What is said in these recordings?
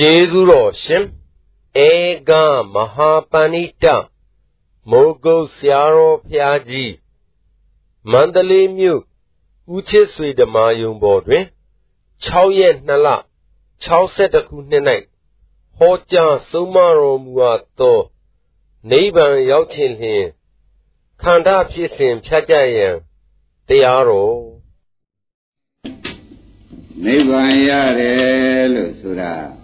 ကျေးဇူးတော်ရှင်ဧကမဟာပဏိတမိုးကုတ်ဆရာတော်ဖျားကြီးမန္တလေးမြို့ဦးချစ်ဆွေဓမ္မယုံပေါ်တွင်6ရက်2လ62ခုနှစ်၌ဟောကြားဆုံးမတော်မူအပ်သောနိဗ္ဗာန်ရောက်ခြင်းလျင်ခန္ဓာဖြစ်စဉ်ဖြတ်ကြရန်တရားတော်နိဗ္ဗာန်ရတယ်လို့ဆိုတာ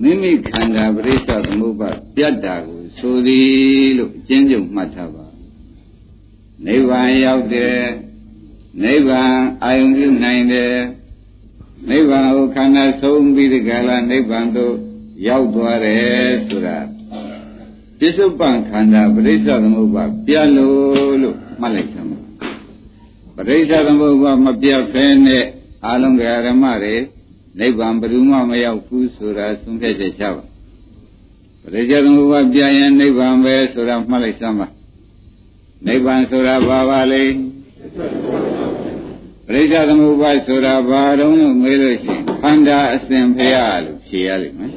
မိမိခန္ဓာပရိစ္ဆသမုပ္ပါပြတ်တာကိုဆိုသည်လို့အကျဉ်းချုပ်မှတ်ထားပါနိဗ္ဗာန်ရောက်တယ်နိဗ္ဗာန်အာယုံပြုနိုင်တယ်နိဗ္ဗာန်ကိုခန္ဓာဆုံးပြီးဒီကလာနိဗ္ဗာန်သို့ရောက်သွားတယ်ဆိုတာပစ္စုပန်ခန္ဓာပရိစ္ဆသမုပ္ပါပြတ်လို့လို့မှတ်လိုက်သမှာပရိစ္ဆသမုပ္ပါမပြတ်ဖဲနဲ့အာလုံးကဓမ္မတွေ နိဗ္ဗာန်ဘယ်သူမှမရောက်ဘူးဆိုတာသုံးဖြတ်ချက်ချပါပရိစ္ဆေသမုပ္ပါပြရင်နိဗ္ဗာန်ပဲဆိုတာမှတ်လိုက်စမ်းပါနိဗ္ဗာန်ဆိုတာဘာပါလဲပရိစ္ဆေသမုပ္ပါဆိုတာဘာတုံးလို့မေးလို့ရှိရင်ခန္ဓာအစဉ်ဖရာလို့ဖြေရလိမ့်မယ်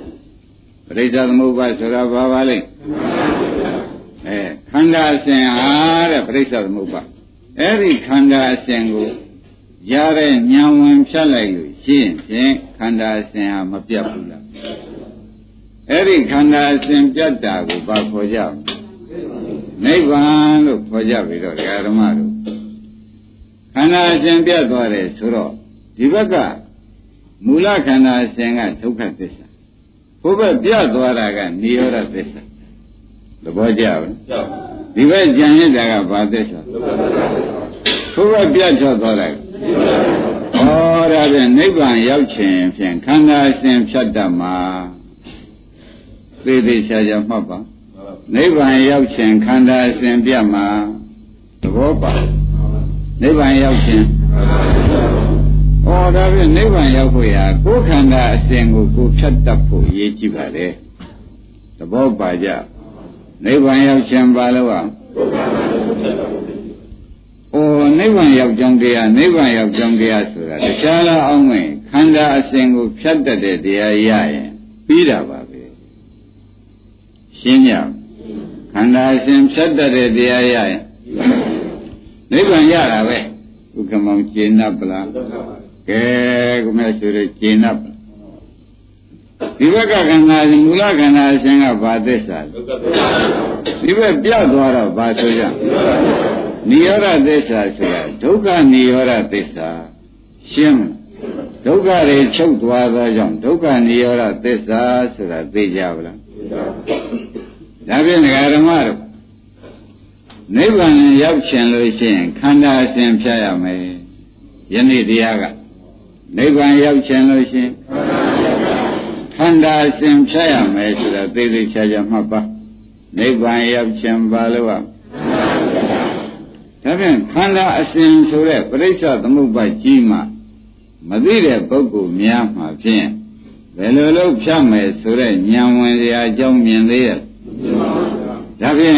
ပရိစ္ဆေသမုပ္ပါဆိုတာဘာပါလဲအဲခန္ဓာအစဉ်ဟာတဲ့ပရိစ္ဆေသမုပ္ပါအဲ့ဒီခန္ဓာအစဉ်ကိုရတဲ့ဉာဏ်ဝင်ဖြတ်လိုက်လို့ ရှင်းဖြင့်ခန္ဓာအစဉ်ဟာမပြတ်ဘူးလားအဲ့ဒီခန္ဓာအစဉ်ပြတ်တာကိုဘာခေါ်ကြနိဗ္ဗာန်လို့ခေါ်ကြပြီတော့ဓမ္မတို့ခန္ဓာအစဉ်ပြတ်သွားတယ်ဆိုတော့ဒီဘက်ကမူလခန္ဓာအစဉ်ကဒုက္ခသစ္စာဘုဘက်ပြတ်သွားတာကនិရောဓသစ္စာသဘောကျလားဒီဘက်ကြံရတာကဘာသစ္စာဘုဘက်ပြတ်ချသွားတာ ဩဒါဖြင့်နိဗ္ဗာန်ရောက်ခြင်းဖြင့်ခန္ဓာရှင်ဖြတ်တတ်မှာသေသေးချာချာမှတ်ပါနိဗ္ဗာန်ရောက်ခြင်းခန္ဓာရှင်ပြတ်မှာသဘောပါနိဗ္ဗာန်ရောက်ခြင်းဩဒါဖြင့်နိဗ္ဗာန်ရောက်ဖို့ရာကိုယ်ခန္ဓာအစဉ်ကိုကိုဖြတ်တတ်ဖို့ရည်ကြည့်ပါလေသဘောပါကြနိဗ္ဗာန်ရောက်ခြင်းပါလို့อ่ะဩနိ ဗ္ဗာန်ရောက်ကြောင်းတရားနိဗ္ဗာန်ရောက်ကြောင်းတရားဆိုတာတခြားလားအောင်မယ်ခန္ဓာအစဉ်ကိုဖြတ်တတ်တဲ့တရားရရင်ပြီးတာပါပဲရှင်းကြခန္ဓာအစဉ်ဖြတ်တတ်တဲ့တရားရရင်နိဗ္ဗာန်ရတာပဲဥက္ကမောင်ကျင့်납ပလားကဲကိုမြတ်ဆိုရကျင့်납ပလားဒီဘက်ကခန္ဓာမူလခန္ဓာအစဉ်ကဘာသစ္စာလဲဒီဘက်ပြတ်သွားတော့ဘာဆိုကြ နိရောဓသစ္စာဆိုတာဒုက္ခနိရောဓသစ္စာရှင်းမဒုက္ခတွေချုပ်သွားသောကြောင့်ဒုက္ခနိရောဓသစ္စာဆိုတာသိကြပါလားဒါဖြင့်ဓမ္မတို့နိဗ္ဗာန်ရောက်ချင်လို့ရှိရင်ခန္ဓာအစဉ်ဖြတ်ရမယ်ယနေ့တရားကနိဗ္ဗာန်ရောက်ချင်လို့ရှိရင်ခန္ဓာအစဉ်ဖြတ်ရမယ်ဆိုတာသိသိချာချာမှတ်ပါနိဗ္ဗာန်ရောက်ချင်ပါလို့ ဒါဖြင့်ခန္ဓာအစဉ်ဆိုတဲ့ပရိစ္ဆသမုပ္ပါကြီးမှမသိတဲ့ပုဂ္ဂိုလ်များမှာဖြင့်ဘယ်လိုလုပ်ဖြတ်မယ်ဆိုတဲ့ဉာဏ်ဝင်ရာအကြောင်းမြင်သေးရဲ့ဒါဖြင့်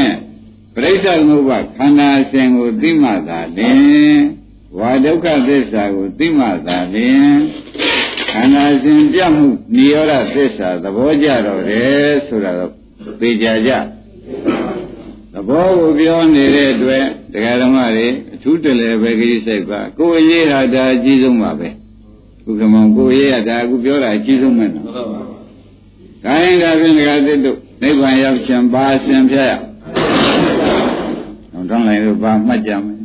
ပရိစ္ဆသမုပ္ပါခန္ဓာအစဉ်ကိုသိမှသာလင်ဝါဒုက္ခသစ္စာကိုသိမှသာလင်ခန္ဓာစဉ်ပြမှုនិရောဓသစ္စာသဘောကြတော့တယ်ဆိုတာတော့သိကြကြသဘောကိုပြောနေတဲ့အတွက် တရားဓမ္မတွေအထူးတလည်းပဲကြီးစိတ်ပါကိုယ်ရေးဟာဒါအကြီးဆုံးပါပဲဥက္ကမောင်ကိုယ်ရေးဟာဒါအခုပြောတာအကြီးဆုံးပဲနော်ဒါရင်ဒါဖြင့်တရားသစ်တို့နိဗ္ဗာန်ရောက်ခြင်းပါဆင်ဖြတ်ရအောင်တောင်းလိုက်လို့ပါမှတ်ကြမယ်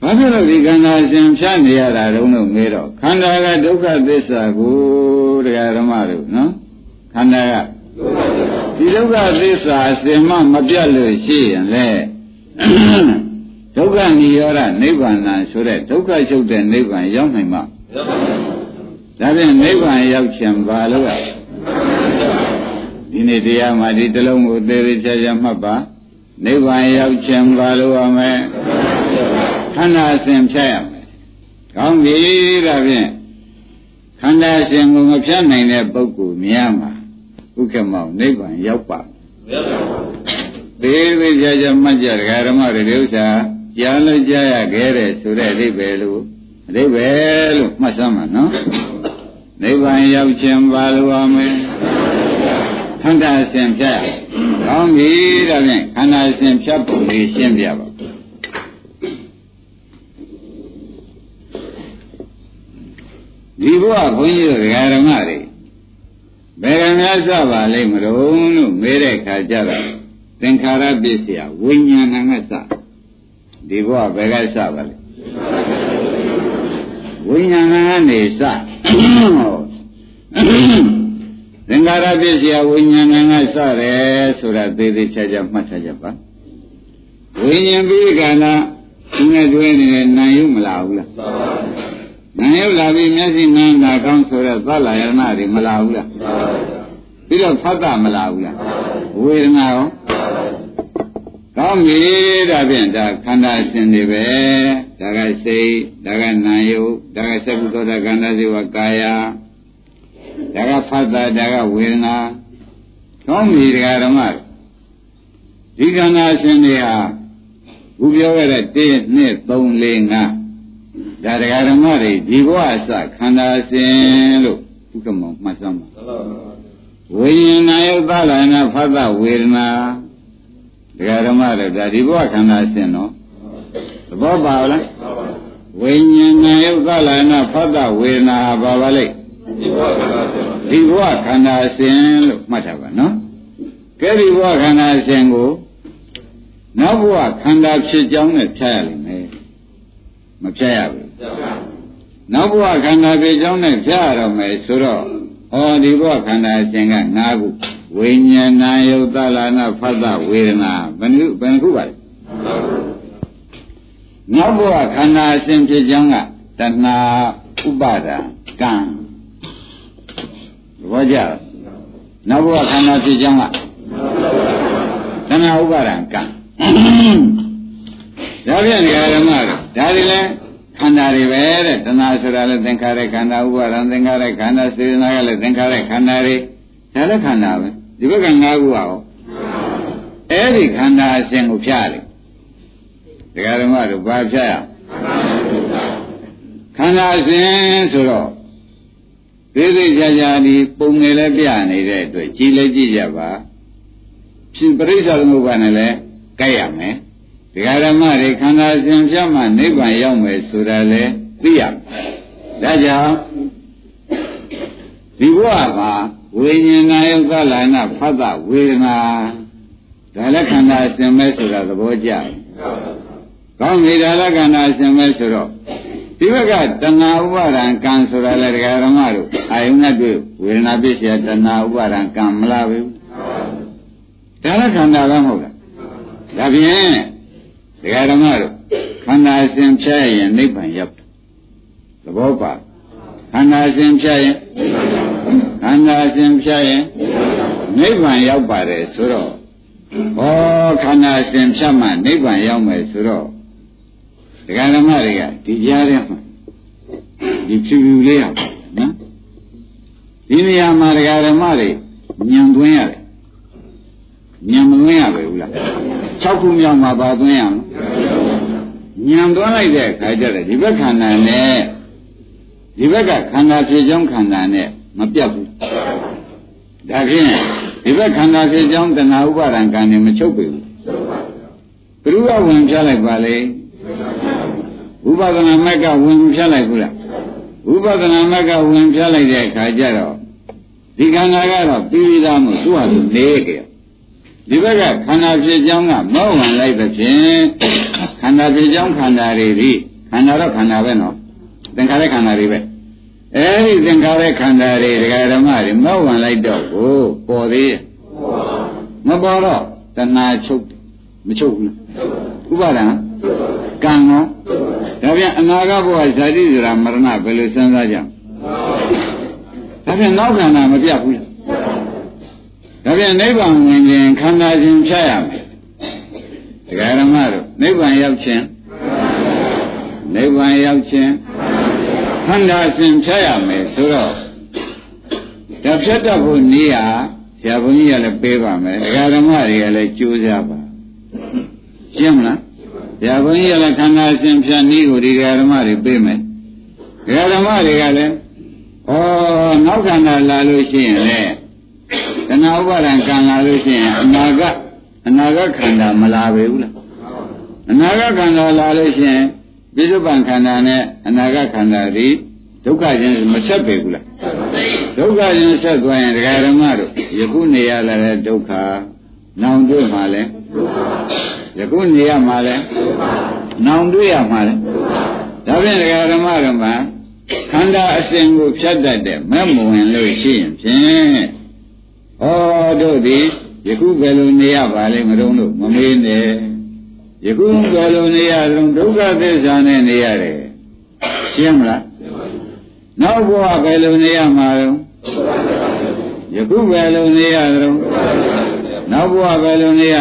ဘာဖြစ်လို့ဒီခန္ဓာရှင်ဖြတ်နေရတာတုံးလို့မေးတော့ခန္ဓာကဒုက္ခသစ္စာကိုတရားဓမ္မတို့နော်ခန္ဓာကဒီဒုက္ခသစ္စာအစင်မှမပြတ်လို့ရှိရင်လေ ဒုက္ခនិရောဓနိဗ္ဗာန်ဆိုတဲ့ဒုက္ခချုပ်တဲ့နိဗ္ဗာန်ရောက်နိုင်မှာဒါဖြင့်နိဗ္ဗာန်ရောက်ခြင်းဘာလို့လဲဒီနေ့တရားမှာဒီတလုံးကိုသေသေးချာချာမှတ်ပါနိဗ္ဗာန်ရောက်ခြင်းဘာလို့ရမလဲခန္ဓာအစဉ်ဖြတ်ရမယ်ကောင်းပြီဒါဖြင့်ခန္ဓာအစဉ်ကိုမဖြတ်နိုင်တဲ့ပုဂ္ဂိုလ်များမှာဥက္ကမောင်နိဗ္ဗာန်ရောက်ပါ သေးသေးကြကြမှတ်ကြဒကာဓမ္မတွေဥစ္စာကြားလို့ကြားရခဲ့တယ်ဆိုတဲ့အဓိပ္ပာယ်လို့အဓိပ္ပာယ်လို့မှတ်စမ်းပါနော်နိဗ္ဗာန်ရောက်ခြင်းပါလို့ရမယ်ခန္ဓာအစဉ်ဖြတ်ကောင်းပြီဒါဖြင့်ခန္ဓာအစဉ်ဖြတ်ပုံလေးရှင်းပြပါဒီဘုရားဘုန်းကြီးတို့ဓမ္မတွေဘယ်ကများစပါလိမ့်မလို့လို့မေးတဲ့ခါကျတော့ သင်္ခါရပစ္စယဝိညာဏကစဒီဘုရားဘယ်ကစပါလိမ့်ဝိညာဏကနေစသင်္ခါရပစ္စယဝိညာဏကစတယ်ဆိုတာသေးသေးချာချာမှတ်ထားကြပါဝိညာဉ်ပြီးကနာသူနဲ့တွဲနေတဲ့နာယုမလာဘူးလားနာယုလာပြီးမျက်စိနားနာကောင်းဆိုတော့သလာယနာတွေမလာဘူးလားပြီးတော့ဖတ်တာမလာဘူးလားဝေဒနာရော ကောင်းပြီဒါဖြင့်ဒါခန္ဓာအစဉ်တွေပဲဒါကစိတ်ဒါကနာယုဒါကသက္ကုသောတာခန္ဓာစေဝကာယဒါကဖတ်တာဒါကဝေဒနာကောင်းပြီဒကာဓမ္မဒီခန္ဓာအစဉ်တွေဟာခုပြောခဲ့တဲ့1 2 3 4 5ဒါတရားဓမ္မတွေဒီဘဝအစခန္ဓာစဉ်လို့ဥက္ကမောမှတ်စမ်းပါဝိညာဏယုတ်သလနာဖသဝေဒနာ တရားဓမ္မတွေဒါဒီဘဝခန္ဓာစဉ်နော်သဘောပါလားဝိညာဏယုတ်သလနာဖသဝေဒနာဘာပါလိမ့်ဒီဘဝခန္ဓာစဉ်လို့မှတ်ထားပါနော်ကဲဒီဘဝခန္ဓာစဉ်ကိုနောက်ဘဝခန္ဓာဖြစ်ကြောင်းနဲ့ဖြတ်ရလိမ့်မယ်မဖြတ်ရဘူးနောက်ဘဝခန္ဓာဖြစ်ကြောင်းနဲ့ဖြတ်ရတော့မယ်ဆိုတော့ဩဒီဘဝခန္ဓာရှင်က၅ခု ဝိညာဏယုတ်တလာနာဖတ်တဝေဒနာဘယ်နှခုဘယ်နှခုပါလဲနောက်ဘဝခန္ဓာရှင်ဖြစ်ကြောင်းကတဏှာဥပါဒံကံဘောကြနောက်ဘဝခန္ဓာဖြစ်ကြောင်းကတဏှာဥပါဒံကံဒါဖြင့်ဓမ္မတို့ဒါတွေလည်းခန္ဓာတွေပဲတဲ့တဏှာဆိုတာလည်းသင်္ခါရခန္ဓာဥပါဒံသင်္ခါရခန္ဓာစေတနာကလည်းသင်္ခါရခန္ဓာတွေဒါလည်းခန္ဓာပဲ ဒီဘက်က၅ခုอ่ะအဲ့ဒီခန္ဓာအစဉ်ကိုဖြတ်တယ်ဒကာဓမ္မတို့ဘာဖြတ်ရခန္ဓာအစဉ်ဆိုတော့သေးသေးကြကြဒီပုံငယ်လည်းပြနေတဲ့အတွက်ကြည်လည်းကြည့်ကြပါဖြစ်ပရိစ္ဆေသမုပ္ပါနဲ့လည်းကြိုက်ရမယ်ဒကာဓမ္မတွေခန္ဓာစဉ်ဖြတ်မှနိဗ္ဗာန်ရောက်မယ်ဆိုတာလေသိရမယ်ဒါကြောင့်ဒီဘဝမှာ ဝိညာဏယုတ်ကလနာဖတ်တာဝေဒနာဒါလည်းခန္ဓာစဉ်ပဲဆိုတာသဘောကျတယ်ကောင်းပြီဒါလည်းခန္ဓာစဉ်ပဲဆိုတော့ဒီဘက်ကတဏှာဥပါဒံကံဆိုတာလေဒကာဓမ္မတို့အာယုန်နဲ့တွေ့ဝေဒနာပြည့်စရာတဏှာဥပါဒံကံမလားဘူးဒါလည်းခန္ဓာပဲမဟုတ်လားဒါဖြင့်ဒကာဓမ္မတို့ခန္ဓာစဉ်ဖြတ်ရင်နိဗ္ဗာန်ရောက်တယ်သဘောပါခန္ဓာစဉ်ဖြတ်ရင် ခန္ဓာစဉ်ဖြတ်ရင်နိဗ္ဗာန်ရောက်ပါတယ်ဆိုတော့ဩခန္ဓာစဉ်ဖြတ်မှနိဗ္ဗာန်ရောက်မယ်ဆိုတော့ဒကာဓမ္မတွေကဒီကြားထဲမှာဒီဖြူဖြူလေးရပါနော်ဒီနေရာမှာဒကာဓမ္မတွေညံသွင်းရတယ်ညံမသွင်းရပဲဘူးလား6ခုမြောက်မှာပါသွင်းရမညံသွင်းလိုက်တဲ့အခါကျတော့ဒီဘက်ခန္ဓာနဲ့ဒီဘက်ကခန္ဓာဖြစ်ကြောင်းခန္ဓာနဲ့ မပြတ်ဘူးဒါဖြင့်ဒီဘက်ခန္ဓာဖြစ်ကြောင်းတဏှာဥပါဒံကံနဲ့မချုပ်ပေဘူးဘ누구ကဝင်ပြလိုက်ပါလေဥပဒနာမက်ကဝင်ပြလိုက်ဘူးလားဥပဒနာမက်ကဝင်ပြလိုက်တဲ့အခါကျတော့ဒီခန္ဓာကတော့ပြီးပြီးသားမို့သူ့ဟာသူနေကြဒီဘက်ကခန္ဓာဖြစ်ကြောင်းကမောဝင်လိုက်တဲ့ဖြင့်ခန္ဓာဖြစ်ကြောင်းခန္ဓာတွေဒီခန္ဓာတော့ခန္ဓာပဲနော်သင်္ခါရခန္ဓာတွေပဲ အဲဒီသင်္ခါရခန္ဓာတွေဒကာဓမ္မတွေမောဝင်လိုက်တော့ကိုပေါ်သေးရဲ့မပေါ်တော့တဏှာချုပ်မချုပ်ဘူးဥပါဒံကံရောဒါပြန်အနာဂတ်ဘဝဇာတိဆိုတာမရဏဘယ်လိုစဉ်းစားကြဒါပြန်နောက်ခန္ဓာမပြတ်ဘူးလားဒါပြန်နိဗ္ဗာန်ဝင်ခြင်းခန္ဓာခြင်းဖြတ်ရမယ်တရားဓမ္မတို့နိဗ္ဗာန်ရောက်ခြင်းနိဗ္ဗာန်ရောက်ခြင်း ခန္ဓာခြင်းဖြတ်ရမယ်ဆိုတော့ဒါဖြတ်တတ်ဖို့နည်းဟာဆရာဘုန်းကြီးကလည်းပေးပါမယ်တရားဓမ္မတွေကလည်းကြိုးစားပါရှင်းမလားဆရာဘုန်းကြီးကလည်းခန္ဓာခြင်းဖြတ်နည်းကိုဒီတရားဓမ္မတွေပေးမယ်တရားဓမ္မတွေကလည်းဩနောက်ခန္ဓာလာလို့ရှိရင်လေတဏှာဥပါဒံကံလာလို့ရှိရင်အနာကအနာဂတ်ခန္ဓာမလာပဲဘူးလားအနာဂတ်ခန္ဓာလာလို့ရှိရင် ပြစ္ဆုတ်ပံခန္ဓာနဲ့အနာဂတ်ခန္ဓာဒီဒုက္ခချင်းမဆက်ပေဘူးလားဒုက္ခချင်းဆက်သွားရင်ဒကာဓမ္မတို့ယခုနေရလာတဲ့ဒုက္ခနောင်တွေ့မှာလဲယခုနေရမှာလဲနောင်တွေ့ရမှာလဲဒါဖြင့်ဒကာဓမ္မတို့မှာခန္ဓာအစဉ်ကိုဖြတ်တတ်တဲ့မဲ့မဝင်လို့ရှိရင်ဖြင့်ဩတို့သည်ယခုဘယ်လိုနေရပါလဲမတုံးလို့မမေးနဲ့ ယခုဘယ်လိုနေရတုံးဒုက္ခသစ္စာနဲ့နေရတယ်ရှင်းမလားနောက်ဘဝဘယ်လိုနေရမှာလဲယခုဘယ်လိုနေရတုံးနောက်ဘဝဘယ်လိုနေရ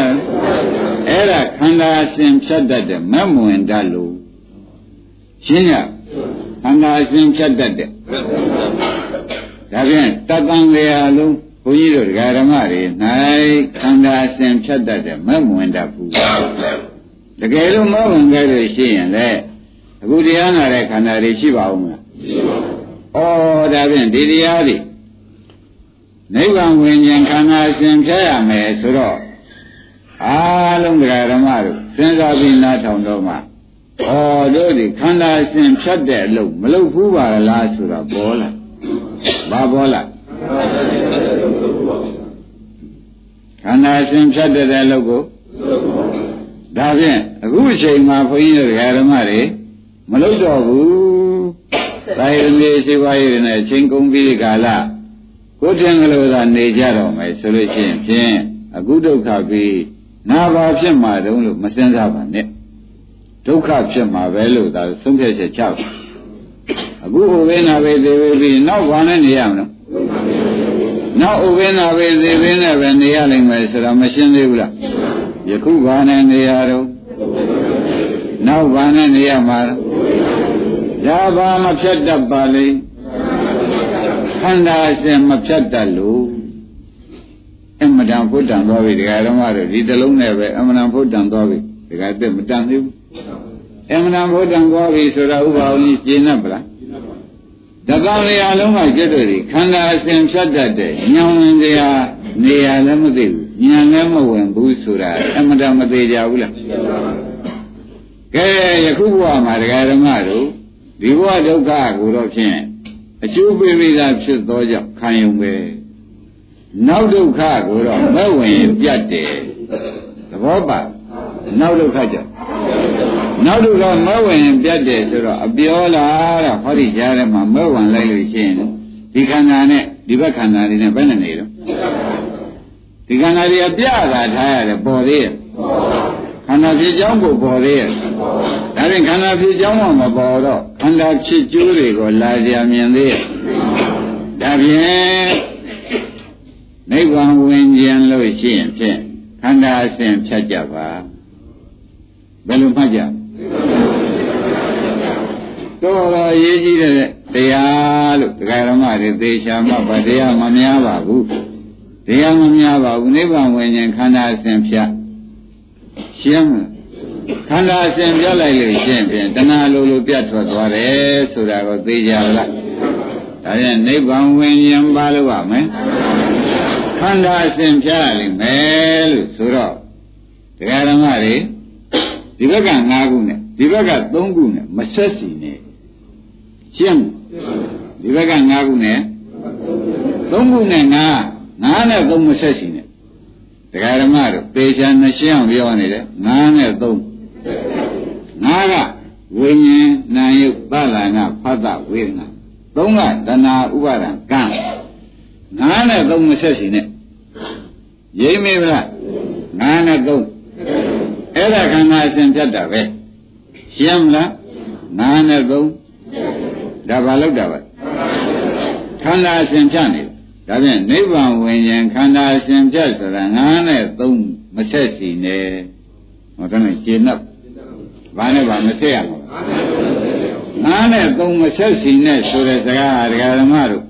အဲ့ဒါခန္ဓာအစဉ်ဖြတ်တတ်တဲ့မဲ့မဝင်တတ်လို့ရှင်းရခန္ဓာအစဉ်ဖြတ်တတ်တဲ့ဒါဖြင့်တတန်လေအလုံးဘုန်းကြီးတို့ဒကာဓမ္မတွေ၌ခန္ဓာအစဉ်ဖြတ်တတ်တဲ့မဲ့မဝင်တတ်ဘူး တကယ်လို့မဝင်ခဲ့လို့ရှိရင်လေအခုတရားနာတဲ့ခန္ဓာတွေရှိပါဦးမလားရှိပါဘူးဩဒါဖြင့်ဒီတရားတွေနိဗ္ဗာန်ဝင်ခြင်းခန္ဓာအစဉ်ဖြတ်ရမယ်ဆိုတော့အားလုံးဒကာဓမ္မတို့စဉ်းစားပြီးနားထောင်တော့မှဩတို့ဒီခန္ဓာအစဉ်ဖြတ်တဲ့အလုပ်မလုပ်ဘူးပါလားဆိုတော့ပေါ်လာဘာပေါ်လာခန္ဓာအစဉ်ဖြတ်တဲ့အလုပ်ကို ဒါဖြင့်အခုအချိန်မှာဘုန်းကြီးတို့ဓမ္မတွေမလုပ်တော့ဘူးသာယမေစေဝါရည်နဲ့အချိန်ကုန်ပြီးကာလကိုယ်ထင်ကလေးသာနေကြတော့မယ်ဆိုလို့ရှိရင်ဖြင့်အခုဒုက္ခပြီးနာဘာဖြစ်မှာတုံးလို့မစင်စားပါနဲ့ဒုက္ခဖြစ်မှာပဲလို့ဒါဆုံးဖြတ်ချက်ချပါအခုဥပိ္ပနာပဲသေပြီးနောက်ဘာနဲ့နေရမလဲနောက်ဥပိ္ပနာပဲသေပြီးနဲ့ပဲနေရလိမ့်မယ်ဆိုတာမရှင်းသေးဘူးလား ယခုဘာနဲ့နေရတော့နောက်ဘာနဲ့နေရမှာလဲဒါဘာမဖြတ်တတ်ပါလိမ့်ခန္ဓာအစဉ်မဖြတ်တတ်လို့အမှန်တန်ဖုဒ္ဒံသွားပြီဒကာဓမ္မတို့ဒီတလုံးနဲ့ပဲအမှန်တန်ဖုဒ္ဒံသွားပြီဒကာတက်မတန်သေးဘူးအမှန်တန်ဖုဒ္ဒံသွားပြီဆိုတာဥပ္ပါဝကြီးရှင်း납ဗလားတကောင်းလေးအလုံးကကျွတ်တို့ဒီခန္ဓာအစဉ်ဖြတ်တတ်တဲ့ညောင်ဝင်တရားနေရာလည်းမသိဘူး ဉာဏ်လည်းမဝင်ဘူးဆိုတာအမှန်တန်မသေးကြဘူးလားကဲယခုဘဝမှာဒကာဓမ္မတို့ဒီဘဝဒုက္ခကိုတော့ဖြင့်အကျိုးပေးပြီးသားဖြစ်သောကြောင့်ခံယုံပဲနောက်ဒုက္ခကိုတော့မဝင်ပြတ်တယ်သဘောပါနောက်ဒုက္ခကြောင့်နောက်ဒုက္ခမဝင်ပြတ်တယ်ဆိုတော့အပြောလားတဲ့ဟောဒီကြားထဲမှာမဝင်လိုက်လို့ရှိရင်ဒီခန္ဓာနဲ့ဒီဘက်ခန္ဓာတွေနဲ့ဘယ်နဲ့နေတော့ ဒီခန္ဓာတွေအပြတာထားရတယ်ပေါ်သေးရဲ့ခန္ဓာဖြစ်ကြောင်းကိုပေါ်သေးရဲ့ဒါရင်ခန္ဓာဖြစ်ကြောင်းမှမပေါ်တော့ခန္ဓာဖြစ်ကျိုးတွေကိုလာကြမြင်သေးရဲ့ဒါဖြင့်နိဗ္ဗာန်ဝင်ခြင်းလို့ရှိရင်ဖြင့်ခန္ဓာအစဉ်ဖြတ်ကြပါဘယ်လိုမှတ်ကြတော့တော့ရေးကြည့်တဲ့တရားလို့ဒကာရမတွေသေချာမှဗတရားမများပါဘူး တရားမများပါဘူးနိဗ္ဗာန်ဝင်ခြင်းခန္ဓာအစဉ်ဖြတ်ရှင်းမခန္ဓာအစဉ်ပြလိုက်လို့ရှင်းဖြင့်တဏှာလိုလိုပြတ်ထွက်သွားတယ်ဆိုတာကိုသိကြလားဒါဖြင့်နိဗ္ဗာန်ဝင်ခြင်းပါလို့ပါမယ်ခန္ဓာအစဉ်ဖြတ်ရလိမ့်မယ်လို့ဆိုတော့တရားဓမ္မတွေဒီဘက်က၅ခုနဲ့ဒီဘက်က၃ခုနဲ့မဆက်စီနဲ့ရှင်းဒီဘက်က၅ခုနဲ့၃ခုနဲ့၅ ၅နဲ့၃မဆက်စီနဲ့တရားဓမ္မတို့ပေချာနှစ်ရှင်းအောင်ပြောနေတယ်၅နဲ့၃၅ကဝိညာဉ်နာယုတ်ပလနာဖတ်တဝေဒနာ၃ကတဏှာဥပါဒံကံငါးနဲ့သုံးမဆက်စီနဲ့ရိမ့်မေဗလားငါးနဲ့သုံးအဲ့ဒါခန္ဓာအစဉ်ပြတ်တာပဲရှင်းမလားငါးနဲ့သုံးဒါဘာလို့တာပါခန္ဓာအစဉ်ပြတ်နေ ဒါဖြင့်နိဗ္ဗာန်ဝင်ရင်ခန္ဓာအစဉ်ပြတ်ဆိုတာငါးနဲ့သုံးမဆက်စီနဲ့ဟောတယ်ကျေနပ်ဘာနဲ့ဘာမဆက်ရမှာငါးနဲ့သုံးမဆက်စီနဲ့ဆိုတဲ့စကားဒကာဓမ္မတို့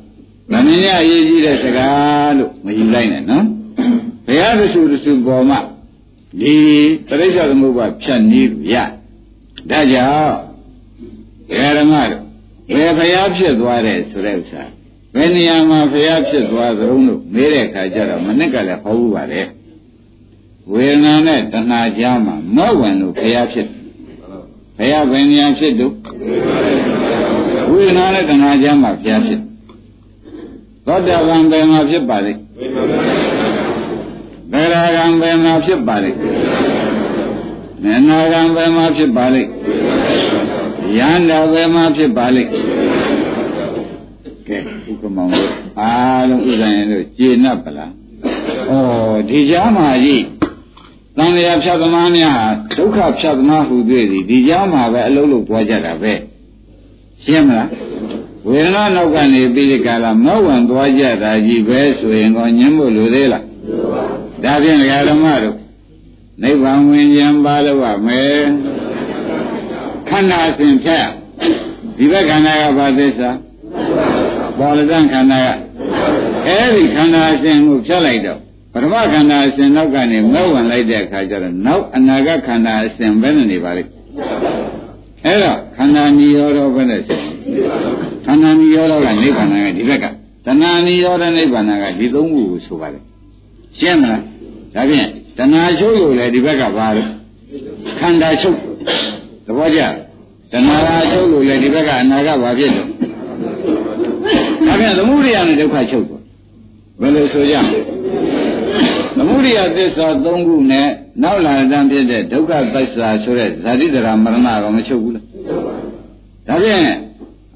မမြင်ရအရေးကြီးတဲ့စကားလို့မယူလိုက်နဲ့နော်ဘုရားသစုတစုပေါ်မှာဒီပရိစ္ဆေသမုပ္ပါဖြတ်နည်းရဒါကြောင့်ဘုရားဓမ္မတို့ဘယ်ဘုရားဖြစ်သွားတယ်ဆိုတဲ့ဥစ္စာ ဘယ်နေရာမှာဖျားဖြစ်သွားသလုံးလို့မေးတဲ့အခါကျတော့မနစ်ကလည်းဟောဘူးပါလေဝေဒနာနဲ့တဏှာကြားမှာမောဝင်လို့ဖျားဖြစ်ဖျားဘယ်နေရာဖြစ်တော့ဝေဒနာနဲ့တဏှာကြားမှာဖျားဖြစ်သောတာပန်ဘယ်မှာဖြစ်ပါလိမ့်ဗေဒဂံဘယ်မှာဖြစ်ပါလိမ့်နနာဂံဘယ်မှာဖြစ်ပါလိမ့်ယန္တာဘယ်မှာဖြစ်ပါလိမ့် ကဲဥက္ကမောင်တို့အားလုံးဥဒ္ဒယတို့ကျေနပ်ပလားဩဒီကြားမှာကြီးသံဃာဖြတ်သမားများဟာဒုက္ခဖြတ်သမားဟူသေးသည်ဒီကြားမှာပဲအလုံးလုံးပွားကြတာပဲရှင်းမလားဝေဒနာနောက်ကနေပြီးဒီကလာမောဝင်သွားကြတာကြီးပဲဆိုရင်ကောညင်းဖို့လိုသေးလားဒါဖြင့်ဓမ္မတို့နိဗ္ဗာန်ဝင်ခြင်းပါလို့ရမယ်ခန္ဓာအစဉ်ဖြတ်ဒီဘက်ခန္ဓာကဘာသစ္စာ ပေါ်လဒံခန္ဓာကအဲဒီခန္ဓာအစဉ်ကိုဖြတ်လိုက်တော့ပထမခန္ဓာအစဉ်နောက်ကနေမောဝင်လိုက်တဲ့အခါကျတော့နောက်အနာဂတ်ခန္ဓာအစဉ်ဘယ်နဲ့နေပါလိမ့်အဲ့တော့ခန္ဓာနိရောဓဘယ်နဲ့ဆက်ခန္ဓာနိရောဓကနိဗ္ဗာန်ကဒီဘက်ကတဏှာနိရောဓနိဗ္ဗာန်ကဒီသုံးခုကိုဆိုပါလေရှင်းမလားဒါဖြင့်တဏှာချုပ်လို့လေဒီဘက်ကဘာလို့ခန္ဓာချုပ်သဘောကျတဏှာချုပ်လို့လေဒီဘက်ကအနာကဘာဖြစ်လို့ ဒါဖြင့်သမုဒိယနဲ့ဒုက္ခချုပ်သွားဘယ်လိုဆိုကြသမုဒိယသစ္စာ၃ခုနဲ့နောက်လာတဲ့ဖြစ်တဲ့ဒုက္ခသစ္စာဆိုတဲ့ဇာတိတရာမရဏကမချုပ်ဘူးလားဒါဖြင့်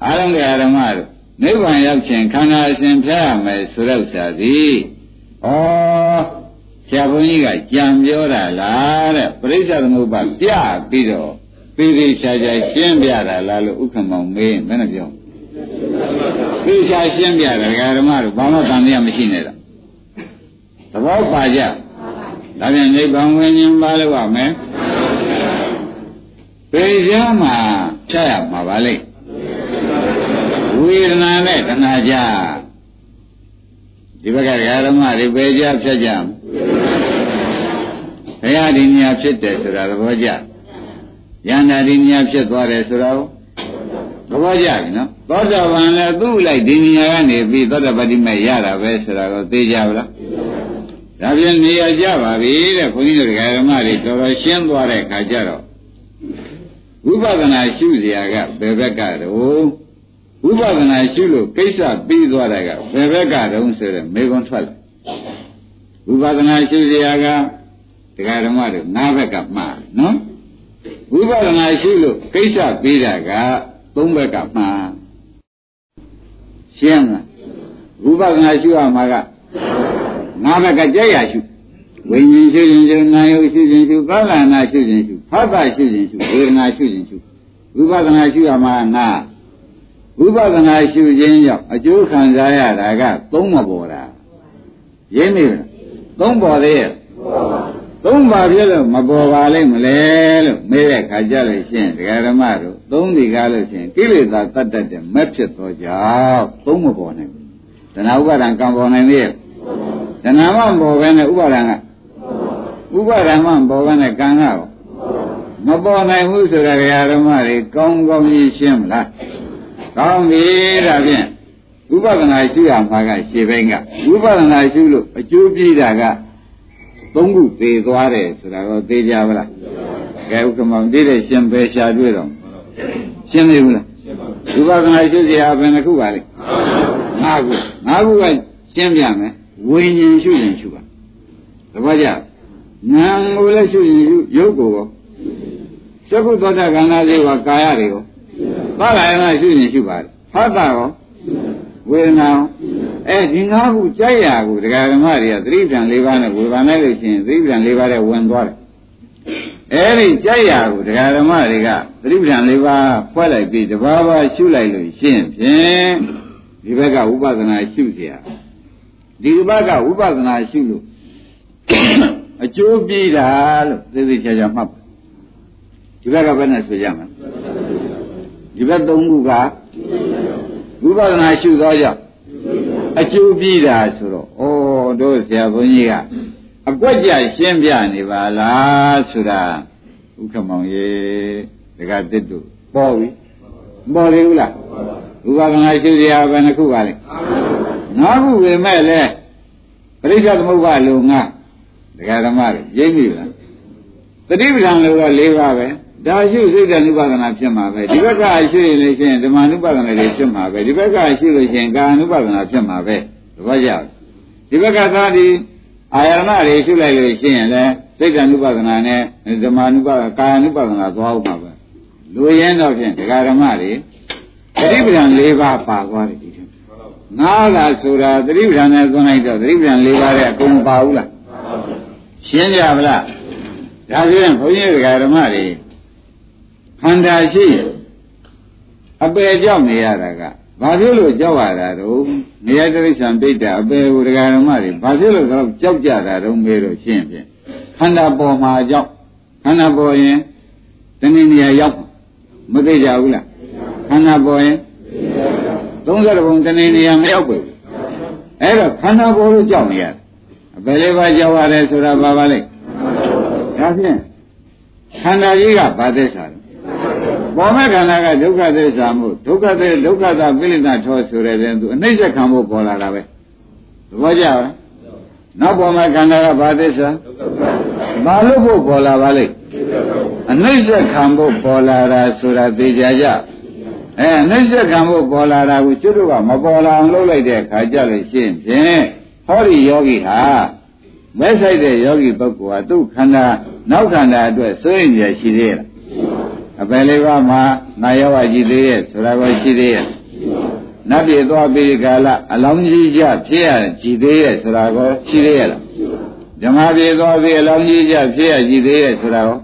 အာရုံကအာရမတို့နိဗ္ဗာန်ရောက်ခြင်းခန္ဓာအစဉ်ဖျက်ရမယ်ဆိုတဲ့ဥစ္စာသည်ဩဆရာဘုန်းကြီးကကြံပြောတာလားတဲ့ပရိစ္ဆေသမုပ္ပါပြပြီးတော့ပြီးပြီးချာချာရှင်းပြတာလားလို့ဥက္ကမောင်မေးဘယ်နဲ့ပြော ပြီးချာရှင်းပြတယ်ဓမ္မတို့ဘာမှတန်တရားမရှိနဲ့တော့သဘောပါကြဒါပြန်နိဗ္ဗာန်ဝင်ခြင်းပါလို့ရမယ်ပေရမှာဖြတ်ရမှာပါလိမ့်ဝေဒနာနဲ့တဏှာကြဒီဘက်ကဓမ္မတွေပေကြဖြတ်ကြဘုရားဒီနေရာဖြစ်တယ်ဆိုတာသဘောကျယန္တာဒီနေရာဖြစ်သွားတယ်ဆိုတာကို သဘောကျပြီနော်သောတာပန်လည်းသူ့လိုက်ဒီနေရာကနေပြီးသောတာပတိမဲ့ရတာပဲဆိုတာကိုသိကြပါလားဒါပြန်နေရာကြပါပြီတဲ့ခွန်ကြီးတို့ဓမ္မတွေတော်တော်ရှင်းသွားတဲ့ခါကျတော့ဝိပဿနာရှုစရာကဘယ်ဘက်ကတော့ဝိပဿနာရှုလို့ကိစ္စပြီးသွားတာကဘယ်ဘက်ကတုံးဆိုတဲ့မေခွန်းထွက်လာဝိပဿနာရှုစရာကတရားဓမ္မတွေနားဘက်ကမှားနော်ဝိပဿနာရှုလို့ကိစ္စပြီးတာက သုံးဘက်ကမှားရှင်းလားဝိပဿနာရှုရမှာကငါးဘက်ကကြက်ရရှုဝိညာဉ်ရှုရင်ရှုနာယုရှုရင်ရှုကာလနာရှုရင်ရှုဖတ်တာရှုရင်ရှုဝေဒနာရှုရင်ရှုဝိပဿနာရှုရမှာငါဝိပဿနာရှုခြင်းကြောင့်အကျိုးခံစားရတာကသုံးမပေါ်တာရင်းနေလားသုံးပေါ်သေးရဲ့ သုံးပါပြည့်လို့မပေါ်ပါလိမ့်မလဲလို့မေးတဲ့ခါကြလို့ရှင်းဒကာဓမ္မတို့သုံးဒီကားလို့ရှင်းကိလေသာတတ်တတ်တဲ့မက်ဖြစ်သောကြောင့်သုံးမပေါ်နိုင်ဘူးတဏှာဥပါဒံကံပေါ်နိုင်သေးရဲ့တဏှာမပေါ်ပဲနဲ့ဥပါဒံကဥပါဒံမပေါ်ပဲနဲ့ကံကရောမပေါ်နိုင်ဘူးဆိုတာဒကာဓမ္မတွေကောင်းကောင်းကြီးရှင်းမလားကောင်းပြီဒါဖြင့်ဝိပဿနာရှုရမှာကရှင်းဘင်းကဝိပဿနာရှုလို့အကျိုးပြတာက သုံးခုသေသွားတယ်ဆိုတာတော့သေကြပါလားကဲဥက္ကမောင်သိတဲ့ရှင်ပဲရှာတွေ့တော့ရှင်းပြီဘူးလားဝိပဿနာရှုစရာဘယ်နှခုပါလဲငါးခုငါးခုကရှင်းပြမယ်ဝိညာဉ်ရှုရင်ရှုပါသဘောကျနာမ်ကိုလည်းရှုရင်ရှုရုပ်ကိုရောသက္ကုသောတာကံနာစေဝကာယတွေရောသာလယနာရှုရင်ရှုပါတယ်ဖတ်တာရောဝေဒနာ အဲဒီငါးခုကြိုက်ရာကိုဒကာဓမ္မတွေကသတိပြန်၄ပါးနဲ့ဝေဘာနဲ့လို့ရှိရင်သတိပြန်၄ပါးနဲ့ဝင်သွားတယ်အဲဒီကြိုက်ရာကိုဒကာဓမ္မတွေကသတိပြန်၄ပါးဖွဲ့လိုက်ပြီးတဘာဘာရှုလိုက်လို့ရှင်းဖြင့်ဒီဘက်ကဝိပဿနာရှုเสียဒီဘက်ကဝိပဿနာရှုလို့အကျိုးပြေးတာလို့သိသိချာချာမှတ်ဒီဘက်ကဘယ်နဲ့ဆိုကြမလဲဒီဘက်သုံးခုကဝိပဿနာရှုသောကြောင့် အကျိုးပြီးတာဆိုတော့ဩတို့ဆရာဘုန်းကြီးကအကွက်ကြရှင်းပြနေပါလားဆိုတာဥက္ကမောင်ရေဒကာတစ်တို့ပေါ်ပြီပေါ်လေဘူးလားဝဥပါဒနာရှုစရာဘယ်နှခုပါလဲငါးခုပဲမဲ့လဲပရိစ္ဆေသမုပ္ပါလုံငါဒကာဓမ္မတွေရိပ်ပြီလားတတိပဌာန်လို့က၄ပါးပဲ ဒါရှုစိတ်တ ानु ပါဒနာဖြစ်မှာပဲဒီဘက်ကရှုရင်လည်းရှင်ဓမ္မ ानु ပါဒနာတွေဖြစ်မှာပဲဒီဘက်ကရှုလို့ရှင်ကာ ानु ပါဒနာဖြစ်မှာပဲသဘောကျဒီဘက်ကသာဒီအာယရဏတွေရှုလိုက်လို့ရှင်ရင်လည်းစိတ်တ ानु ပါဒနာနဲ့ဓမ္မ ानु ပါဒကာ ानु ပါဒနာသွားအောင်ပါပဲလူရင်းတော့ဖြင့်ဒကာဓမ္မတွေတတိပဌာန်၄ပါးပါသွားတယ်ဒီထက်ငါးလားဆိုတာတတိပဌာန်နဲ့သွန်းလိုက်တော့တတိပဌာန်၄ပါးတဲ့အကုန်မပါဘူးလားရှင်းကြပါလားဒါဖြင့်ဘုန်းကြီးဒကာဓမ္မတွေ ခန္ဓာရှိရင်အပယ်ကြောက်နေရတာကဘာဖြစ်လို့ကြောက်ရတာတော့နေရာတိရစ္ဆာန်ပိဋ္ဌအပယ်ကိုဒကာဓမ္မတွေဘာဖြစ်လို့တော့ကြောက်ကြတာတော့မေးတော့ရှင်းဖြင့်ခန္ဓာပေါ်မှာကြောက်ခန္ဓာပေါ်ရင်တဏှိနေရာရောက်မသိကြဘူးလားခန္ဓာပေါ်ရင်30ဘုံတဏှိနေရာမရောက်ဘူးအဲ့တော့ခန္ဓာပေါ်လို့ကြောက်နေရတယ်အပယ်လေးပါးကြောက်ရတယ်ဆိုတာဘာပါလဲဒါဖြင့်ခန္ဓာကြီးကဘာသစ္စာလဲ ပေါ်မဲ့ခန္ဓာကဒုက္ခသစ္စာမှုဒုက္ခသဒုက္ခသပိဋိဒထောဆိုတဲ့တဲ့သူအနှိမ့်ချက်ခံဖို့ပေါ်လာတာပဲသဘောကျလားနောက်ပေါ်မဲ့ခန္ဓာကဘာသစ္စာဘာလို့ဖို့ပေါ်လာပါလိမ့်အနှိမ့်ချက်ခံဖို့ပေါ်လာတာဆိုတာသိကြကြအဲအနှိမ့်ချက်ခံဖို့ပေါ်လာတာကိုကျွတ်တို့ကမပေါ်လာအောင်လုပ်လိုက်တဲ့အခါကျလို့ရှိရင်ဖြင့်ဟောဒီယောဂီဟာမဲဆိုင်တဲ့ယောဂီပုဂ္ဂိုလ်ဟာသူ့ခန္ဓာနောက်ခန္ဓာအတွက်စိုးရင်ရရှိသေးရဲ့ အပယ်လေးပါးမှာငါယောဂကြည့်သေးရဲ့ဆိုတာကိုရှိသေးရဲ့နတ်ပြည်သွားပြီးကာလအလောင်းကြီးကြဖြစ်ရကြည်သေးရဲ့ဆိုတာကိုရှိသေးရဲ့လားဓမ္မပြည်သွားပြီးအလောင်းကြီးကြဖြစ်ရကြည်သေးရဲ့ဆိုတာကို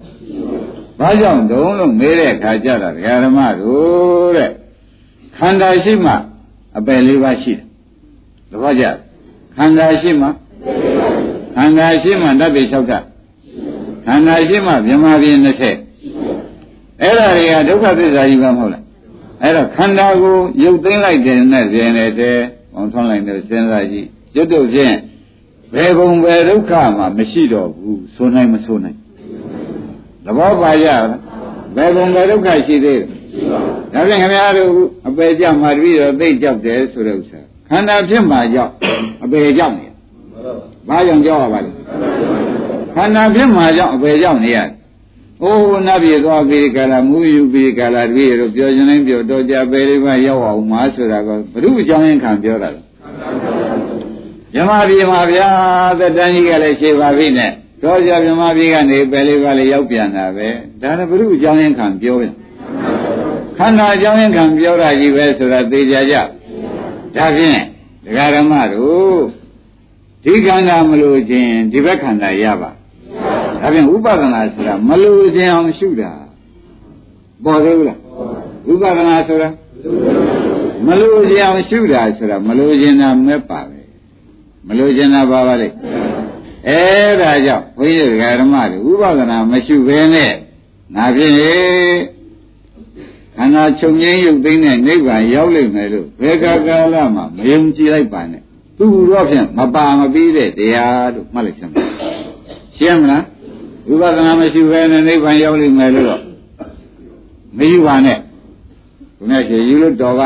ဘာကြောင့်တုံးလို့မေးတဲ့အခါကျတော့ဓမ္မတို့တဲ့ခန္ဓာရှိမှအပယ်လေးပါးရှိတယ်သဘောကျခန္ဓာရှိမှခန္ဓာရှိမှဓာတ်ပြည်၆ဓာတ်ခန္ဓာရှိမှမြမပြည်20 အဲ့ဒါတွေကဒုက္ခသစ္စာကြီးပဲမဟုတ်လားအဲ့တော့ခန္ဓာကိုရုပ်သိမ်းလိုက်တဲ့နဲ့ဇင်းနေတဲ့ပေါင်းထွန်းလိုက်တဲ့စဉ်းစားကြည့်ကျွတ်တို့ဖြင့်ဘယ်ဘုံဘယ်ဒုက္ခမှမရှိတော့ဘူးဆိုနိုင်မဆိုနိုင်သဘောပါရလားဘယ်ဘုံဘယ်ဒုက္ခရှိသေးလဲဒါဖြင့်ခင်ဗျားတို့အပေကြမှာတပည့်တော်သိကြောက်တယ်ဆိုတဲ့ဥစ္စာခန္ဓာဖြစ်မှာကြောက်အပေကြောက်နေဘာကြောင့်ကြောက်ရပါလဲခန္ဓာဖြစ်မှာကြောက်အပေကြောက်နေရတယ် အိုးနတ်ပြည်သွားပြီးကာလမူယူပြီးကာလတပည့်တို့ပြောခြင်းတိုင်းပြောတော့ကြပဲလေးပါရောက်အောင်မှာဆိုတာကဘုရုအကြောင်းရင်းခံပြောတာလားမြမပြည်မှာဗျာသက်တမ်းကြီးကလည်းရှေ့ပါပြီနဲ့တော့ကြမြမပြည်ကနေပဲလေးပါလေးရောက်ပြန်တာပဲဒါလည်းဘုရုအကြောင်းရင်းခံပြောရင်ခန္ဓာအကြောင်းရင်းခံပြောတာကြီးပဲဆိုတာသိကြကြဒါဖြင့်ဒကာရမတို့ဒီခန္ဓာမလို့ခြင်းဒီဘက်ခန္ဓာရပါ ဒါပြန်ဥပဒနာဆိုတာမလို့ခြင်းအောင်ရှုတာပေါ်သေးဘူးလားဥပဒနာဆိုတာမလို့ခြင်းအောင်ရှုတာဆိုတာမလို့ခြင်းတာမဲ့ပါပဲမလို့ခြင်းတာပါပါလေအဲဒါကြောင့်ဘုန်းကြီးဓမ္မတွေဥပဒနာမရှုဘဲနဲ့ငါဖြစ်နေခန္ဓာချုပ်ငင်းရုပ်သိမ်းတဲ့နိဗ္ဗာန်ရောက်လိမ့်မယ်လို့ဘယ်ကာကာလမှမယုံကြည်လိုက်ပါနဲ့သူ့တော့ဖြင့်မပါမပြီးတဲ့တရားလို့မှတ်လိုက်စမ်းရှင်းမလား ဝိပဿနာမရှိဘဲနဲ့နိဗ္ဗာန်ရောက်လိမ့်မယ်လို့တော့မယူပါနဲ့ဘုရားရှင်ယူလို့တော်က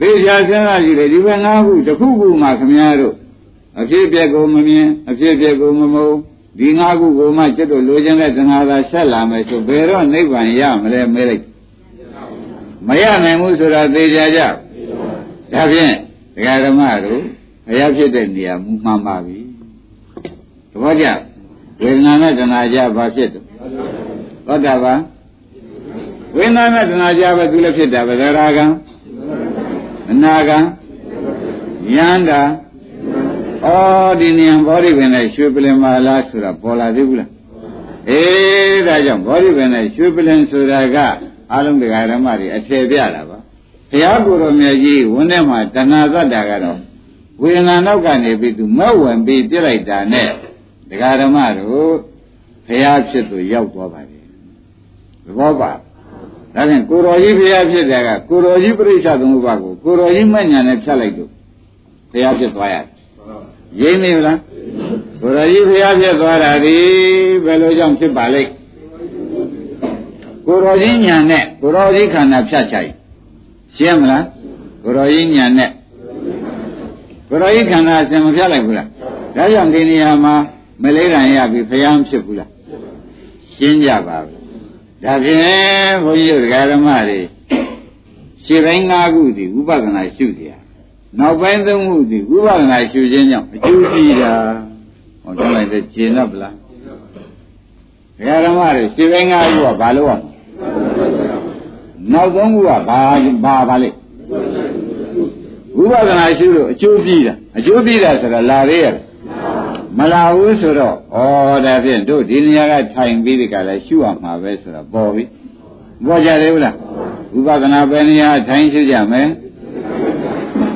သိချာစဉ်းစားကြည့်လေဒီဘက်ငါးခုတစ်ခုခုမှခမည်းတော်အဖြစ်အပျက်ကိုမမြင်အဖြစ်အပျက်ကိုမမုံဒီငါးခုကိုမှကျွတ်တို့လိုချင်တဲ့သံဃာသာဆက်လာမယ်ဆိုဘယ်တော့နိဗ္ဗာန်ရမလဲမဲလိုက်မရနိုင်ဘူးဆိုတာသိကြကြဒါဖြင့်ဒကာဓမ္မတို့ဘုရားဖြစ်တဲ့နေရာမူမှန်ပါပြီသဘောကျ ဝေဒနာနဲ့တဏှာကြဘာဖြစ်တယ်သောတာပန်ဝေဒနာနဲ့တဏှာကြပဲသူလည်းဖြစ်တာပဲသရဂံအနာဂံယန္တာဩဒီနေရာဘောဓိပင်နဲ့ရွှေပလင်မာလားဆိုတာပေါ်လာသေးဘူးလားအေးဒါကြောင့်ဘောဓိပင်နဲ့ရွှေပလင်ဆိုတာကအလုံးတရားဓမ္မတွေအထည်ပြတာပါဘုရားကိုယ်တော်မြတ်ကြီးဝန်းထဲမှာတဏှာသတ္တာကတော့ဝေဒနာနောက်ကနေပြီးသူမဲ့ဝင်ပြီးပြစ်လိုက်တာနဲ့ တရားဓမ္မတို့ဘုရားဖြစ်သူရောက်သွားပါလေသဘောပါဒါဖြင့်ကိုတော်ကြီးဘုရားဖြစ်တယ်ကကိုတော်ကြီးပြိဿသမုပ္ပါကိုကိုတော်ကြီးမဲ့ညာနဲ့ဖြတ်လိုက်တော့ဘုရားဖြစ်သွားရတယ်ရင်းနေလားကိုတော်ကြီးဘုရားဖြစ်သွားတာဒီဘယ်လိုကြောင့်ဖြစ်ပါလိမ့်ကိုတော်ကြီးညာနဲ့ကိုတော်ကြီးခန္ဓာဖြတ်ချိုက်ရှင်းမလားကိုရောကြီးညာနဲ့ကိုရောကြီးခန္ဓာအစဉ်မပြလိုက်ဘူးလားဒါကြောင့်ဒီနေရာမှာ မလေးတန်ရပြီဖျားမဖြစ်ဘူးလားရှင်းကြပါဘူးဒါဖြင့်ဘုန်းကြီးတို့ဒကာဓမ္မတွေရှင်းပိုင်း၅ခုဒီဥပဒနာရှုတရားနောက်ပိုင်းသုံးခုဒီဥပဒနာရှုခြင်းကြောင့်အကျိုးရှိတာဟောတော့လိုက်တဲ့ကျင်တော့ဗလားဒကာဓမ္မတွေရှင်းပိုင်း၅ခုကဘာလို့ရမလဲနောက်သုံးခုကဘာဘာပါလိမ့်ဝိပဿနာရှုလို့အကျိုးပြီးတာအကျိုးပြီးတာဆိုတာလာရရဲ့ မလာဘူးဆိုတော့ဩဒါဖြင့်တို့ဒီနေရာကထိုင်ပြီးဒီကလည်းရှုရမှာပဲဆိုတော့ပေါ်ပြီပေါ်ကြတယ်ဘူးလားဝိပဿနာပဲနေရာထိုင်ရှုကြမယ်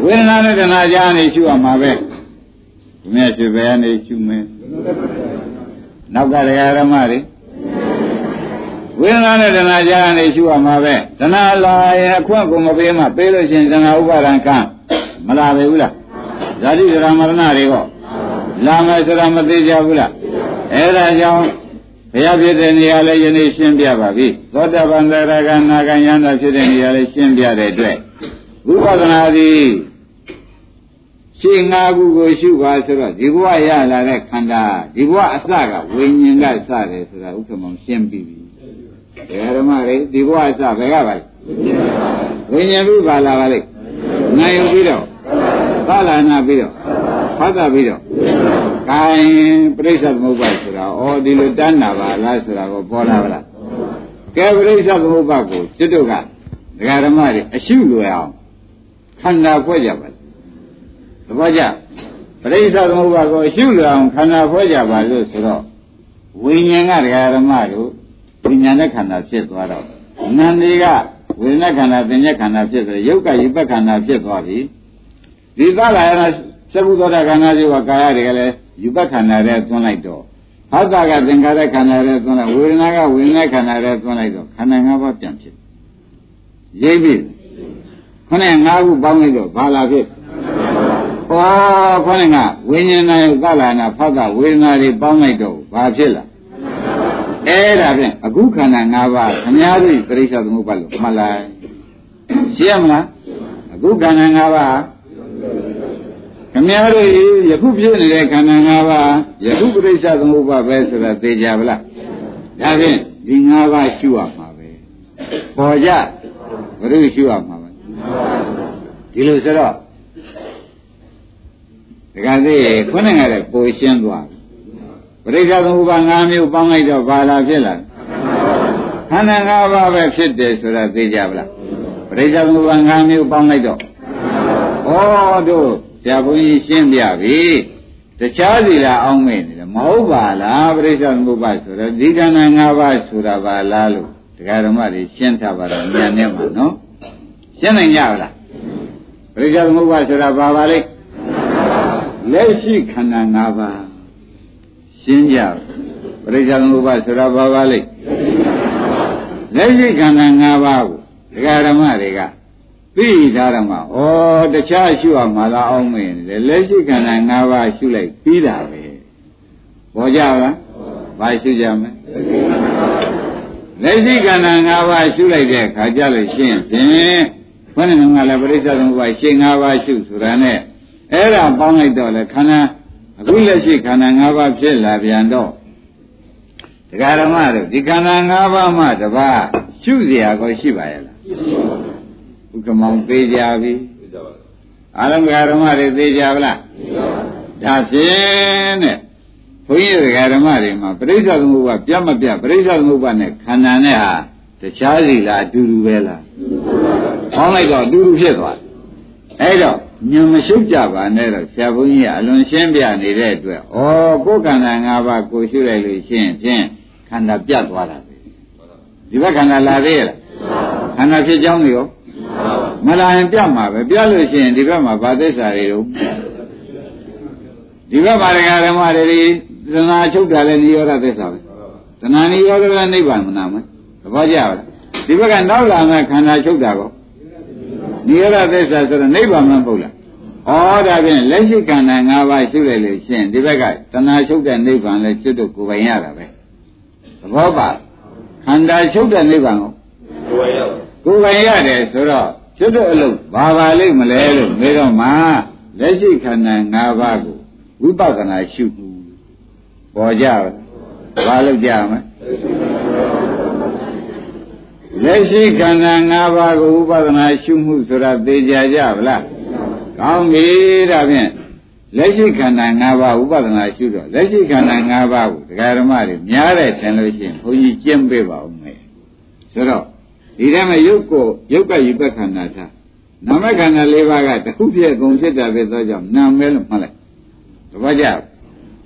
ဝေဒနာနဲ့တဏှာကြားနေရှုရမှာပဲဒီမြတ်ရှုပဲနေရှုမယ်နောက်ကတရားဓမ္မတွေဝေဒနာနဲ့တဏှာကြားနေရှုရမှာပဲတဏှာလာရင်အခွင့်ကိုမပေးမှပေးလို့ရှိရင်တဏှာဥပါဒံကံမလာပဲဘူးလားဇာတိဒရာမရဏတွေက လာမယ်ဆိုတာမသိကြဘူးလားအဲဒါကြောင့်ဘုရားဖြစ်တဲ့နေရာလေးယနေ့ရှင်းပြပါပြီသောတာပန်တရကနာဂယန္တာဖြစ်တဲ့နေရာလေးရှင်းပြတဲ့အတွက်ဝိပဿနာသည်ရှင်းငါးခုကိုရှုပါဆိုတော့ဒီဘဝရလာတဲ့ခန္ဓာဒီဘဝအစကဝိညာဉ်ကစတယ်ဆိုတာဥက္ကမောင်ရှင်းပြီးပြီဓမ္မတွေဒီဘဝအစဘယ်ကပါလဲဝိညာဉ်ပြီးပါလာပါလိမ့်နိုင်ယူပြီးတော့သလာနာပြီးတော့ ဖတ်တာပြီးတော့ခိုင်ပြိဿသမုပ္ပါဆိုတာဩဒီလိုတန်းတာပါလားဆိုတာကိုပေါ်လာပါလားကဲပြိဿသမုပ္ပါကိုကျွတ်တို့ကဒကာဓမ္မတွေအရှုလွယ်အောင်ခန္ဓာဖွဲ့ကြပါသဘောကျပြိဿသမုပ္ပါကိုအရှုလွယ်အောင်ခန္ဓာဖွဲ့ကြပါလို့ဆိုတော့ဝိညာဉ်ကဒကာဓမ္မတို့ဝိညာဉ်နဲ့ခန္ဓာဖြစ်သွားတော့နန္ဒီကဝေဒနာခန္ဓာသင်္ညက်ခန္ဓာဖြစ်တယ်ယုတ်ကယိပခန္ဓာဖြစ်သွားပြီဒီသလာယနာ သကုသောတာခန္ဓာကြီးကကာယတွေကလည်းယူပခန္ဓာတွေသွန်းလိုက်တော့ဟောတာကသင်္ခါရခန္ဓာတွေသွန်းလိုက်ဝေဒနာကဝေဒနာခန္ဓာတွေသွန်းလိုက်တော့ခန္ဓာ၅ပါးပြန်ဖြစ်ရိပ်ပြီခொနဲ့၅ခုပေါင်းလိုက်တော့ဘာလာဖြစ်ဟောခொနဲ့ကဝိညာဉ်နဲ့သလာနာဖတ်တာဝေဒနာတွေပေါင်းလိုက်တော့ဘာဖြစ်လာအဲ့ဒါဖြင့်အခုခန္ဓာ၅ပါးခမားတို့ပြိဿသမုပ္ပါလို့မှတ်လိုက်ရှင်းရမလားအခုခန္ဓာ၅ပါး ခမည်းတော်ယခုဖြစ်နေတဲ့ခန္ဓာ၅ပါးယခုပြိဿသမုပ္ပါပဲဆိုတာသိကြဗလားဒါဖြင့်ဒီ၅ပါးရှုရမှာပဲပေါ်ကြဘုရုရှုရမှာပဲဒီလိုဆိုတော့ဒကာသေးခုနကလည်းပိုရှင်းသွားပရိစ္ဆေသမုပ္ပါ၅မျိုးပေါင်းလိုက်တော့ဘာလာဖြစ်လာခန္ဓာ၅ပါးပဲဖြစ်တယ်ဆိုတာသိကြဗလားပရိစ္ဆေသမုပ္ပါ၅မျိုးပေါင်းလိုက်တော့ဩတို့ ဆရာဘုန်းကြီးရှင်းပြပြီတခြားစီလားအောင်းမေ့နေတယ်မဟုတ်ပါလားပရိစ္ဆေသမုပ္ပါဆိုတော့ဒီခန္ဓာ၅ပါးဆိုတာပါလားလို့တရားဓမ္မတွေရှင်းထားပါတော့ဉာဏ်နဲ့မှာနော်ရှင်းနိုင်ကြလားပရိစ္ဆေသမုပ္ပါဆိုတာဘာပါလဲလက်ရှိခန္ဓာ၅ပါးရှင်းကြပရိစ္ဆေသမုပ္ပါဆိုတာဘာပါလဲလက်ရှိခန္ဓာ၅ပါးကိုတရားဓမ္မတွေက သိထားတော့မှဩတခြားရှုအောင်မလာအောင်မင်းလေလက်ရှိခန္ဓာ၅ပါးရှုလိုက်ပြီးတာပဲဘောကြလားဘာရှုကြမလဲလက်ရှိခန္ဓာ၅ပါးရှုလိုက်တဲ့အခါကျလို့ရှင်းဖြင့်ဘယ်နဲ့မှလည်းပရိစ္ဆေသမုပ္ပါရှင်း၅ပါးရှုဆိုတာနဲ့အဲ့ဒါပေါင်းလိုက်တော့လေခန္ဓာအခုလက်ရှိခန္ဓာ၅ပါးဖြစ်လာပြန်တော့တရားဓမ္မတို့ဒီခန္ဓာ၅ပါးမှတပါးရှုเสียကိုရှိပါရဲ့လား ဥက္ကမောင်သေးကြပြီအာရမဂဓမ္မတွေသေးကြဗလားဒါဖြင့်တဲ့ဘုန်းကြီးဓမ္မတွေမှာပရိစ္ဆေသမုပ္ပါပြတ်မပြတ်ပရိစ္ဆေသမုပ္ပါနဲ့ခန္ဓာနဲ့ဟာတခြားစီလားအတူတူပဲလားဟောင်းလိုက်တော့အတူတူဖြစ်သွားအဲ့တော့ညံမရှုပ်ကြပါနဲ့တော့ဆရာဘုန်းကြီးကအလွန်ရှင်းပြနေတဲ့အတွက်ဩကိုယ်ခန္ဓာ၅ပါးကိုရှုလိုက်လို့ရှင်းဖြင့်ခန္ဓာပြတ်သွားတာပဲဒီဘက်ခန္ဓာလာသေးရဲ့လားခန္ဓာဖြစ်ကြောင်းတွေရော မလာရင်ပြတ်မှာပဲပြတ်လို့ရှိရင်ဒီဘက်မှာဗာသစ္စာတွေတော့ဒီဘက်မှာဒကာဓမ္မတွေသနာချုပ်တာလည်းនិရောဓသစ္စာပဲသနာនិရောဓကနိဗ္ဗာန်မနာမသဘောကျလားဒီဘက်ကနောက်လာမဲ့ခန္ဓာချုပ်တာကောနိရောဓသစ္စာဆိုတော့နိဗ္ဗာန်မဟုတ်လားဩဒါဖြင့်လက်ရှိခန္ဓာ၅ပါးရှုလိုက်လို့ရှိရင်ဒီဘက်ကတဏှာချုပ်တဲ့နိဗ္ဗာန်လည်းကျွတ်တော့ကိုယ်ပိုင်ရတာပဲသဘောပါခန္ဓာချုပ်တဲ့နိဗ္ဗာန်ကိုကိုယ်ပိုင်ရ ကိုယ်ပိုင်ရတယ်ဆိုတော့ကျွတ်တော့အလုံးဘာပါလိမ့်မလဲလို့မေးတော့မှလက်ရှိခန္ဓာ၅ပါးကိုဝိပဿနာရှုမှုပေါ်ကြဘာလို့ကြမလဲလက်ရှိခန္ဓာ၅ပါးကိုဝိပဿနာရှုမှုဆိုတာသိကြကြဗလားကောင်းပြီဒါဖြင့်လက်ရှိခန္ဓာ၅ပါးဥပဒနာရှုတော့လက်ရှိခန္ဓာ၅ပါးကိုဒကာဓမ္မတွေများတဲ့ထင်လို့ရှိရင်ဘုန်းကြီးကျင့်ပေးပါဦးမယ်ဆိုတော့ ဒီထဲမှာယုတ်ကိုယုတ်ကယူပခန္ဓာထားနာမခန္ဓာ၄ပါးကတစ်ခုပြည့်အကုန်ဖြစ်တာပဲသောကြောင့်နာမဲလို့မှတ်လိုက်တပည့်ကြ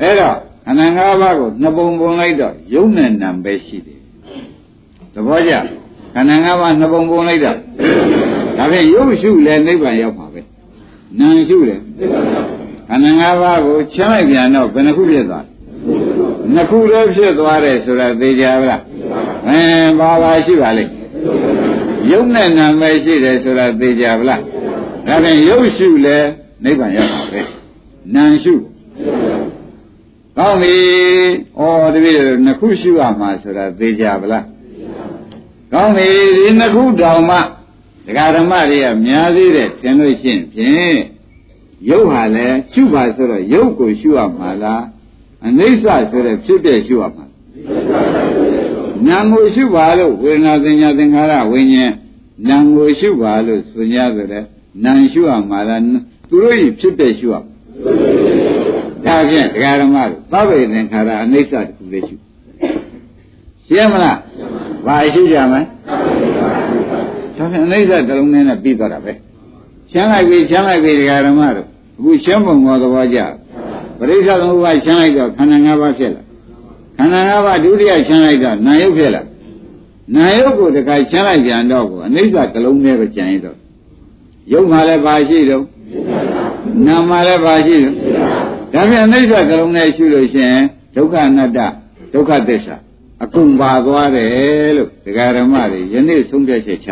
အဲ့တော့ခန္ဓာ၅ပါးကိုနှစ်ပုံပုံလိုက်တော့ယုတ်နဲ့နာပဲရှိတယ်တပည့်ကြခန္ဓာ၅ပါးနှစ်ပုံပုံလိုက်တော့ဒါဖြင့်ယုတ်ရှုလဲနိဗ္ဗာန်ရောက်မှာပဲနာရှုတယ်ခန္ဓာ၅ပါးကိုချမ်းလိုက်ပြန်တော့ဘယ်နှခုဖြစ်သွားနှစ်ခုလည်းဖြစ်သွားတယ်ဆိုတာသိကြပါလားအင်းဘာပါရှိပါလိမ့် ယုတ်နဲ့နာမဲရှိတယ်ဆိုတာသိကြပါလားဒါဖြင့်ယုတ်ရှုလဲနိဗ္ဗာန်ရောက်ပါပဲနာရှုကောင်းပြီဩတပည့်တော်နှစ်ခုရှုရမှာဆိုတာသိကြပါလားကောင်းပြီဒီနှစ်ခုတောင်မှဒကာဓမ္မတွေကများသေးတယ်သင်လို့ရှိရင်ဖြင့်ရုပ်ဟာလည်းရှုပါဆိုတော့ရုပ်ကိုရှုရမှာလားအနိစ္စဆိုတဲ့ဖြစ်တဲ့ရှုရမှာ နာမ်ကိုရှုပါလို့ဝေဒနာသင်ညာသင်္ခါရဝိညာဉ်နာမ်ကိုရှုပါလို့ဆိုကြဆိုတဲ့နာမ်ရှုရမှာလားသူတို့ဤဖြစ်တဲ့ရှုရမှာဒါဖြင့်ဒကာဓမ္မတို့သဗ္ဗေသင်္ခါရအနိစ္စတခုလေးရှုရှင်းမလားဘာရှုကြမလဲဒါဖြင့်အနိစ္စတစ်လုံးနဲ့ပြီးသွားတာပဲချမ်းလိုက်ပြီချမ်းလိုက်ပြီဒကာဓမ္မတို့အခုရှင်းပုံပေါ်သဘောကျပရိစ္ဆေသမုပ္ပါချမ်းလိုက်တော့ခန္ဓာ၅ပါးဖြစ်လာ ခန္ဓာ၅ပါးဒုတိယချမ်းလိုက်တော့နာယုတ်ဖြစ်လာနာယုတ်ကိုတခါချမ်းလိုက်ပြန်တော့ကိုအနိစ္စတစ်လုံးနဲ့ပဲကြံရတော့ယုတ်မှလည်းပါရှိတော့နာမှလည်းပါရှိတော့ဒါပြန်အနိစ္စတစ်လုံးနဲ့ရှုလို့ရှိရင်ဒုက္ခအနတ္တဒုက္ခသစ္စာအကုန်ပါသွားတယ်လို့ဒကာဓမ္မတွေယနေ့ဆုံးဖြတ်ချက်ချ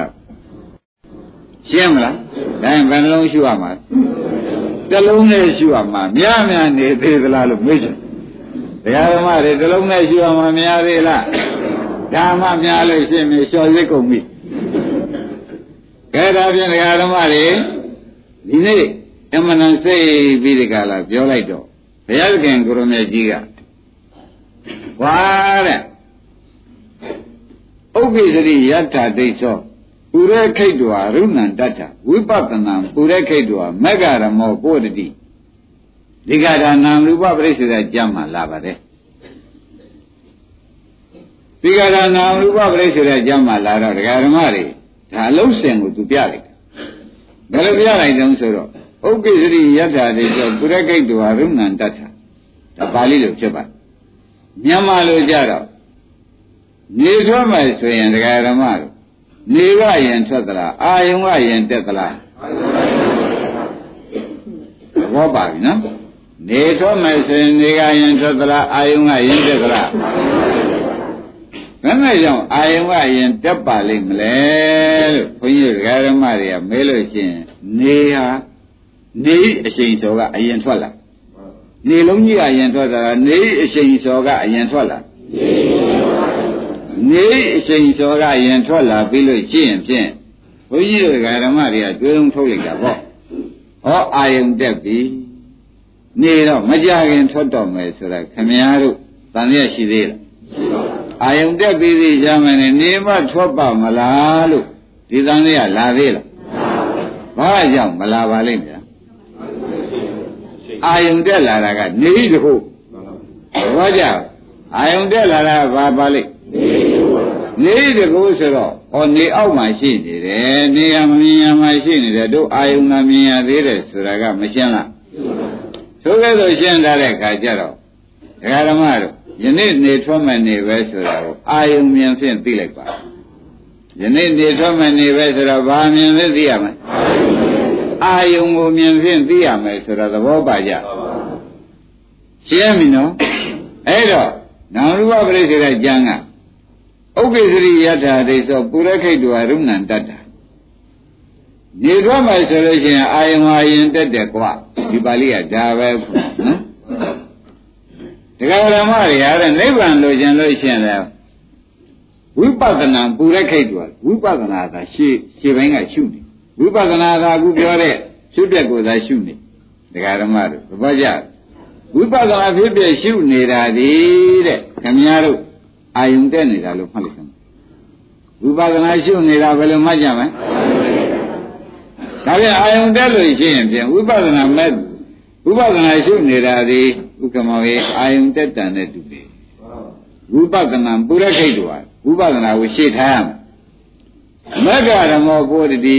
ရှင်းမလားဒါရင်ဘယ်နှလုံးရှုရမှာတလုံးနဲ့ရှုရမှာများများနေသေးသလားလို့မေးချင် တရားဓမ္မတွေတလုံးနဲ့ရှုရမှာများသေးလားဒါမှများလို့ရှင်းပြီလျှော်ရိတ်ကုန်ပြီကဲဒါဖြင့်တရားဓမ္မတွေဒီနေ့အမှန်တန်စိတ်ပြီးဒီကလာပြောလိုက်တော့ဘုရားခင်ကိုရမေကြီးကဝါတဲ့ဥက္ကိသတိယထာဒိဋ္ဌောပုရခိတ်တောရုဏံတတ္ထဝိပဿနာပုရခိတ်တောမဂ္ဂရမောပိုတတိ ဒီကဒါနာမ်ရူပပရိစ္ဆေဒကြမ်းမှလာပါတယ်ဒီကဒါနာမ်ရူပပရိစ္ဆေဒကြမ်းမှလာတော့ဒကာဓမ္မတွေဒါအလုံးစင်ကိုသူပြလိုက်တယ်ဘယ်လိုပြလိုက်တုံးဆိုတော့ဥက္ကိစရိယထာတိဆိုပုရခိတ်တောရုဏံတတ္ထဒါပါဠိလိုဖြစ်ပါမြန်မာလိုကြတော့နေထွက်မယ်ဆိုရင်ဒကာဓမ္မတို့နေကရင်ထွက်သလားအာယုံကရင်တက်သလားဘောပါပြီနော် နေထွက်မယ်ဆိုရင်နေကရင်ထွက်သလားအာယုံကရင်တက်သလားဘယ်နဲ့ကြောင့်အာယုံကရင်တက်ပါလိမ့်မလဲလို့ခွန်ကြီးဒကာဓမ္မတွေကမေးလို့ရှိရင်နေဟာနေအချိန်စောကအရင်ထွက်လာနေလုံးကြီးအရင်ထွက်တာနေအချိန်စောကအရင်ထွက်လာနေအချိန်စောကရင်ထွက်လာပြီးလို့ရှိရင်ဖြင့်ဘုန်းကြီးတို့ဓမ္မတွေကတွေးလုံးထုတ်လိုက်တာပေါ့ဟောအာယုံတက်ပြီ နေတော့မကြခင်ထွက်တော့မယ်ဆိုတာခမည်းတော်တန်ရရှိသေးလားအာယုံတက်ပြီးသေးကြမယ်နဲ့နေမထွက်ပါမလားလို့ဒီတန်ရလာသေးလားဘာကြောင့်မလာပါလိမ့်မယ်အာယုံတက်လာတာကနေတခုဘောကြအာယုံတက်လာတာဘာပါလိမ့်နေတကူဆိုတော့ဩနေအောက်မှာရှိနေတယ်နေရမမြင်ရမှာရှိနေတယ်တို့အာယုံနာမြင်ရသေးတယ်ဆိုတာကမရှင်းလား သို့ကဲ့သို့ရှင်းထားတဲ့အခါကျတော့ဒကာဓမ္မတို့ယနေ့နေထွက်မဲ့နေပဲဆိုတာကိုအာယုံမြင်ဖြင့်သိလိုက်ပါယနေ့နေထွက်မဲ့နေပဲဆိုတော့ဘာမြင်လဲသိရမလဲအာယုံကိုမြင်ဖြင့်သိရမယ်ဆိုတော့သဘောပါကြရှင်းပြီနော်အဲ့တော့နာရူပပရိစ္ဆေရကျမ်းကဥက္ကိစရိယထာဒိသောပုရခိတ်တောရုဏံတတ္တာနေတော့မှဆိုလို့ရှိရင်အာယံအာယံတက်တယ်ကွာ ဒီပါဠိကဒါပဲနော်ဒကာရမတွေအားတဲ့နိဗ္ဗာန်လိုချင်လို့ရှိရင်လည်းဝိပဿနာပုရခိတ်တောဝိပဿနာကရှေ့ရှေ့ဘင်းကရှုနေဝိပဿနာသာအခုပြောတဲ့ရှုပြက်ကိုသာရှုနေဒကာဓမ္မတို့သဘောကျဝိပဿနာဖြစ်ဖြစ်ရှုနေတာဒီတဲ့ခင်ဗျားတို့အာယုံတက်နေတာလို့မှတ်လိုက်စမ်းဝိပဿနာရှုနေတာဘယ်လိုမှတ်ကြမလဲ ဒါပြန်အာယုံတက်လို့ရှိရင်ဖြင့်ဝိပဿနာမဲ့ဝိပဿနာရှုနေတာဒီဥက္ကမောရေအာယုံတက်တန်တဲ့တူတယ်ဝိပဿနာပုရခိတ်တော်ဝိပဿနာကိုရှေ့ထားရမယ်မဂ္ဂရမောကိုတတိ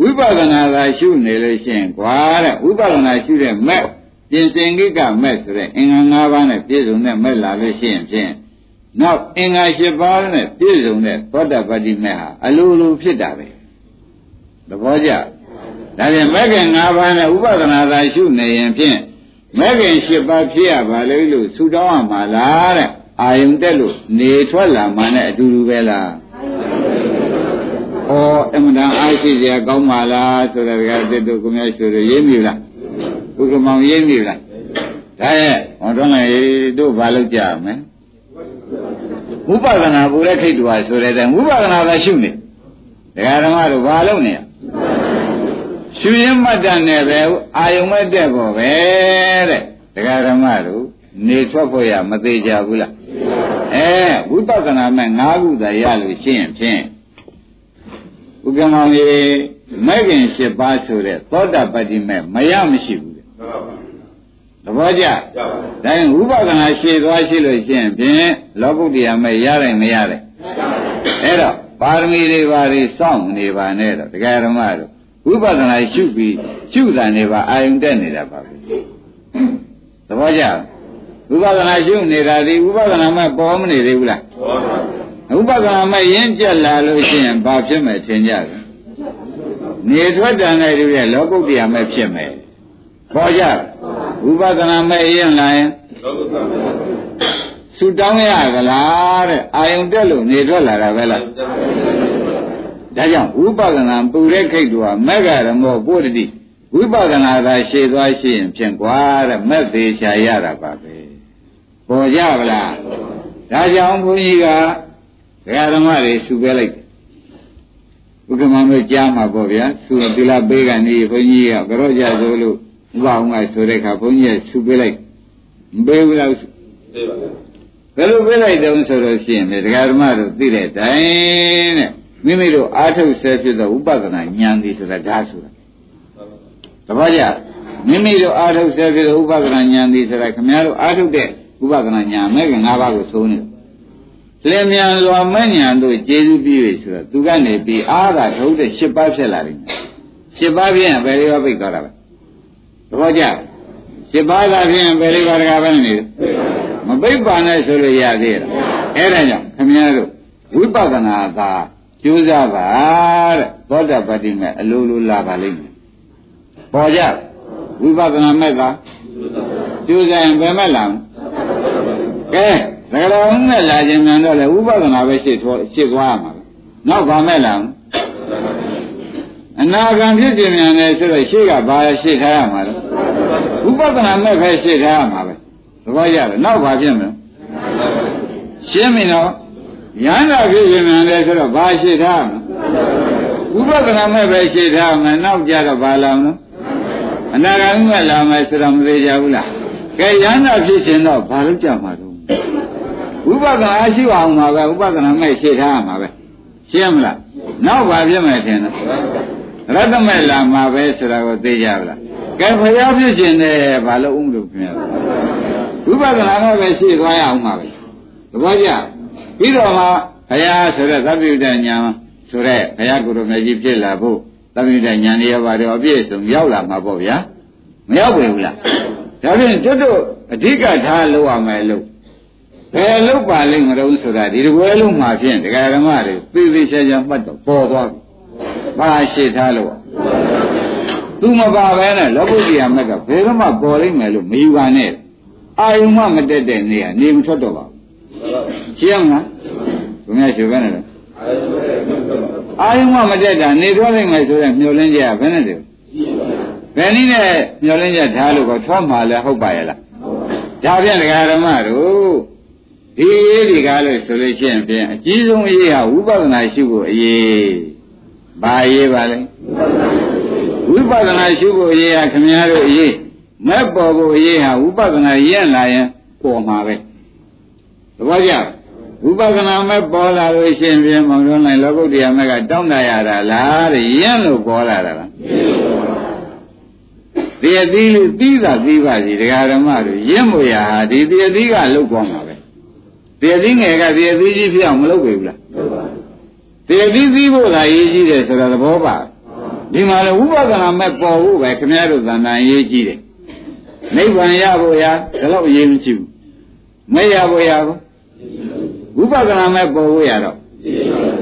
ဝိပဿနာသာရှုနေလို့ရှိရင်ကွာတဲ့ဝိပဿနာရှုတဲ့မဲ့ပြင်စင်ကိကမဲ့ဆိုတဲ့အင်္ဂါ၅ပါးနဲ့ပြည့်စုံတဲ့မဲ့လာလို့ရှိရင်ဖြင့်နောက်အင်္ဂါ၈ပါးနဲ့ပြည့်စုံတဲ့သောတပတ္တိမဲ့ဟာအလိုလိုဖြစ်တာပဲသဘောကျ ဒါပြန်မဲ့ခင်၅ပါးနဲ့ဥပဒနာသာရှုနေရင်ဖြင့်မဲ့ခင်၈ပါးဖြစ်ရပါလေလို့ဆူတောင်းရမှာလားတဲ့အာယုန်တက်လို့နေထွက်လာမှနဲ့အတူတူပဲလားဩအမှန်တန်အားရှိစရာကောင်းပါလားဆိုတဲ့ကတစ်တို့ကိုများဆိုရရေးမိလားဥက္ကမောင်ရေးမိလားဒါရဲ့ဟောတော့လေတို့ဘာလုပ်ကြမလဲဝိပဿနာပူရခိတ်တူဟာဆိုတဲ့တိုင်ဝိပဿနာသာရှုနေဒကာဓမ္မတို့ဘာလုပ်နေရ ရှုရင်မှတ်တတ်နေပဲအာယုံမဲ့တက်ဖို့ပဲတဲ့ဒကာဓမ္မတို့နေထွက်ဖို့ရမသေးကြဘူးလားအဲဝိပဿနာမဲ့၅ခုသာရလို့ရှင်းဖြင့်ဥက္ကမောင်ကြီးမဲ့ခင်၈ပါးဆိုတဲ့သောတာပတ္တိမဲ့မရမရှိဘူးတဲ့သဘောကျဒါရင်ဝိပဿနာရှင်းသွားရှိလို့ရှင်းဖြင့်လောကုတ္တရာမဲ့ရနိုင်မရတယ်အဲ့တော့ပါရမီတွေပါတွေစောင့်နေပါနဲ့တော့တရားဓမ္မတို့ ဝိပဿနာရှုပြီးရှုတာနေပါအာယုန်တက်နေတာပါပဲသဘောကျဝိပဿနာရှုနေတာဒီဝိပဿနာမဲ့ပေါ်မနေသေးဘူးလားပေါ်ပါဘူးဥပဒနာမဲ့ရင်းကြက်လာလို့ရှိရင်ဘာဖြစ်မယ်ထင်ကြတယ်နေထွက်တန်တဲ့တူရဲ့လောကုတ္တရာမဲ့ဖြစ်မယ်ပေါ်ကြဥပဒနာမဲ့ရင်လာရင်ဆူတောင်းရကလားတဲ့အာယုံတက်လို့နေထွက်လာတာပဲလား ဒါကြောင့်ဝိပဿနာပူတဲ့ခိတ်တူဟာမက္ခရမောပုတ္တိဝိပဿနာသာရှေ့သွားရှိရင်ဖြင့်ကွာတဲ့မက်သေးချာရတာပါပဲပေါ်ကြဗလားဒါကြောင့်ဘုန်းကြီးကဒကာဓမ္မတွေဆူပေးလိုက်ဥက္ကမတို့ကြားမှာပေါ့ဗျာဆူသီလပေးကနေဘုန်းကြီးကကြောကြဆိုလို့ဥပအောင်ကဆိုတဲ့အခါဘုန်းကြီးကဆူပေးလိုက်မပေးဘူးလားပေးပါဘယ်လိုပေးလိုက်တုံးဆိုတော့ရှိရင်ဒကာဓမ္မတို့သိတဲ့တိုင်တဲ့ မိမိတို့အာထုတ်ဆဲဖြစ်သောဥပဒနာဉာဏ်ဒီဆိုတာဒါဆိုတာတပည့်ကြမိမိတို့အာထုတ်ဆဲဖြစ်သောဥပဒနာဉာဏ်ဒီဆိုတာခင်ဗျားတို့အာထုတ်တဲ့ဥပဒနာဉာဏ်မဲ့က၅ပါးကိုသုံးနေတယ်လင်မြန်စွာမဲ့ညာတို့ကျေးဇူးပြု၍ဆိုတော့သူကနေပြီးအားသာထုတ်တဲ့၈ပါးဖြစ်လာတယ်၈ပါးပြရင်ဘယ်လိုပိတ်သွားတာလဲသဘောကျ၈ပါးသာဖြင့်ဘယ်လိုပါတကားပဲနေမပိတ်ပါနဲ့ဆိုလို့ရသေးတယ်အဲ့ဒါကြောင့်ခင်ဗျားတို့ဝိပဿနာသာ ကျိုးစားပါတဲ့သောတာပတ္တိမဲ့အလိုလိုလာပါလိမ့်မယ်ပေါ်ကြဝိပဿနာမဲ့ကကျိုးစားရင်ဘယ်မဲ့လာကဲငရောနဲ့လာခြင်းမြန်တော့လေဥပဒနာပဲရှေ့ထွားရှေ့သွားရမှာနောက်ဗာမဲ့လာအနာဂံဖြစ်ခြင်းမြန်တယ်ဆိုတော့ရှေ့ကဘာရှေ့ထားရမှာလဲဥပဒနာမဲ့ပဲရှေ့ထားရမှာပဲသဘောရတယ်နောက်ဘာဖြစ်မလဲရှင်းပြီနော် ရဟန္တာဖြစ်ခြင်းမြန်တယ်ဆိုတော့ဘာရှေ့ထားရမှာဥပဒနာမဲ့ပဲရှေ့ထားရမှာနောက်ကြတော့ဘာလာမလဲအနာဂံမဲ့လာမယ်ဆိုတော့မသေးကြဘူးလားကဲရဟန္တာဖြစ်ခြင်းတော့ဘာလို့ကြမှာတော့ဝိပဿနာရှိအောင်မှာပဲဥပဒနာမဲ့ရှေ့ထားရမှာပဲရှင်းမလားနောက်ပါပြမယ်ထင်တယ်ရတ္တမဲ့လာမှာပဲဆိုတာကိုသိကြပါလားကဲဖျားဖြစ်ခြင်းနဲ့ဘာလို့ဥမလို့ခင်ဗျာဝိပဿနာမဲ့ပဲရှေ့သွားရအောင်မှာပဲသဘောကျ ပြီးတော့မှဘုရားဆိုတဲ့သဗ္ဗယုတညာဆိုတဲ့ဘုရားကိုယ်တော်မြတ်ကြီးဖြစ်လာဖို့သဗ္ဗယုတညာနေရာပါတော့အပြည့်စုံရောက်လာမှာပေါ့ဗျာမရောက်ပြီဘူးလားဒါဖြင့်ကျွတ်တို့အဓိကထားလို့ရမယ်လို့ဘယ်လို့ပါလိမ့်မလို့ဆိုတာဒီတပွဲလုံးမှာဖြင့်ဒကာဓမ္မတွေသိသိချာချာမှတ်တော့ပေါ်သွားပြီ။ဘာရှိထားလို့သူမပါပဲနဲ့လောကုတ္တရာမက်ကဘယ်တော့မှပေါ်လိမ့်မယ်လို့မယူပါနဲ့။အာယုံမှမတက်တဲ့နေရာနေမထွက်တော့ပါဘူး။ ရှင်းမလား။ဘုရားရှင်ပဲနဲ့အာယုံမှမတက်တာနေထွက်လိမ့်မယ်ဆိုရင်မျောလင်းကြဘယ်နဲ့တည်းဘယ်နည်းနဲ့မျောလင်းကြထားလို့ကောထွက်မှာလဲဟုတ်ပါရဲ့လား။ဒါပြန်ဒကာဓမ္မတို့ဒီရေးဒီကားလို့ဆိုလို့ရှိရင်ဖြင့်အကြီးဆုံးအရေးဟာဝိပဿနာရှိဖို့အရေးဘာရေးပါလဲဝိပဿနာရှုဖို့အရေးဟာခင်ဗျားတို့အရေးမဲ့ပေါ်ဖို့အရေးဟာဝိပဿနာရင့်လာရင်ပေါ်မှာပဲ သဘောကျဝိပဿနာမဲ့ပေါ်လာလို့ရှင်ပြမောင်တော်နိုင်လောကုတ္တရာမဲ့ကတောင်းတရတာလားတဲ့ရင့်လို့ပေါ်လာတာလားတရားသီးလို့ပြီးတာပြီးပါစီဒကာဓမ္မတို့ရင့်မို့ရာဟာဒီတရားသီးကလုတ်ကောင်းမှာပဲတရားသီးငယ်ကတရားသီးကြီးဖြစ်အောင်မလုပ်ပေဘူးလားတရားသီးသီးဖို့လာရေးကြီးတယ်ဆိုတော့သဘောပါဒီမှာလေဝိပဿနာမဲ့ပေါ်ဖို့ပဲခင်ဗျားတို့သဏ္ဍာန်ရေးကြီးတယ်နိဗ္ဗာန်ရဖို့ရာဒါတော့အရေးမကြီးဘူးမရဖို့ရာကို ဝိပဿနာမဲ့ပေါ်ဖို့ရတော့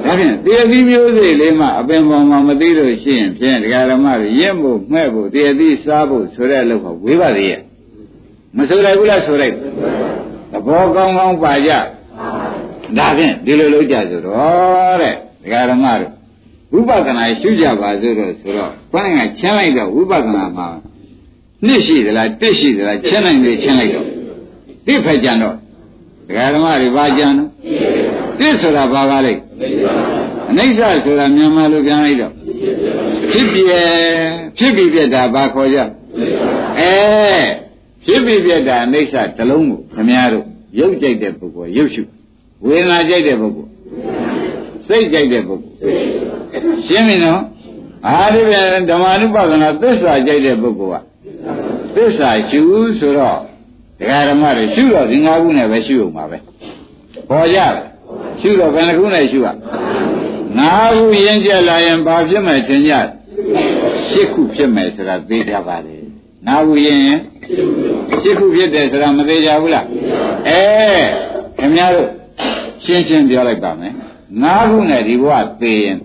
ဒါဖြင့်တရားသီးမျိုးစေ့လေးမှအပင်ပေါ်မှာမသိလို့ရှိရင်ဖြင့်ဒကာဓမ္မတွေရင့်ဖို့မှဲ့ဖို့တရားသီးစားဖို့ဆိုတဲ့အလုပ်ကဝေးပါသေးရဲ့မဆိုလိုက်ဘူးလားဆိုလိုက်သဘောကောင်းကောင်းပါကြဒါဖြင့်ဒီလိုလုပ်ကြဆိုတော့တဲ့ဒကာဓမ္မတို့ဝိပဿနာရှုကြပါစို့တော့ဆိုတော့ဘုန်းကချမ်းလိုက်တော့ဝိပဿနာမှာနှစ်ရှိသလားတစ်ရှိသလားချမ်းနိုင်လေချမ်းလိုက်တော့တစ်ဖက်ကြံတော့ ဒကာဓမ္မတွေဘာကြံတော့တစ်ဆိုတာဘာပါလဲအနိစ္စဆိုတာမြန်မာလိုပြန်လိုက်တော့ဖြစ်ပြဖြစ်ပြီးပြတာဘာခေါ်ကြအဲဖြစ်ပြီးပြတာအနိစ္စတလုံးကိုခင်ဗျားတို့ရုပ်ကြိုက်တဲ့ပုဂ္ဂိုလ်ရုပ်ရှုဝေဒနာကြိုက်တဲ့ပုဂ္ဂိုလ်စိတ်ကြိုက်တဲ့ပုဂ္ဂိုလ်ရှင်းပြီနော်အားဒီပြန်ဓမ္မ ानु ပဒနာသစ္စာကြိုက်တဲ့ပုဂ္ဂိုလ်ကသစ္စာရှုဆိုတော့ ဒကာဓမ္မတွေရှုတော့ဒီ၅ခုနဲ့ပဲရှုအောင်ပါပဲပေါ်ကြတယ်ရှုတော့ဘယ်နှခုနဲ့ရှုရ၅ခုရင်းကျက်လာရင်ဘာဖြစ်မယ်ထင်ကြ၈ခုဖြစ်မယ်ဆိုတာသိကြပါလေ၅ခုရင်းရင်၈ခုဖြစ်တယ်ဆိုတာမသိကြဘူးလားအဲခင်ဗျားတို့ရှင်းရှင်းပြောလိုက်ပါမယ်ငါးခုနဲ့ဒီဘဝသေရင်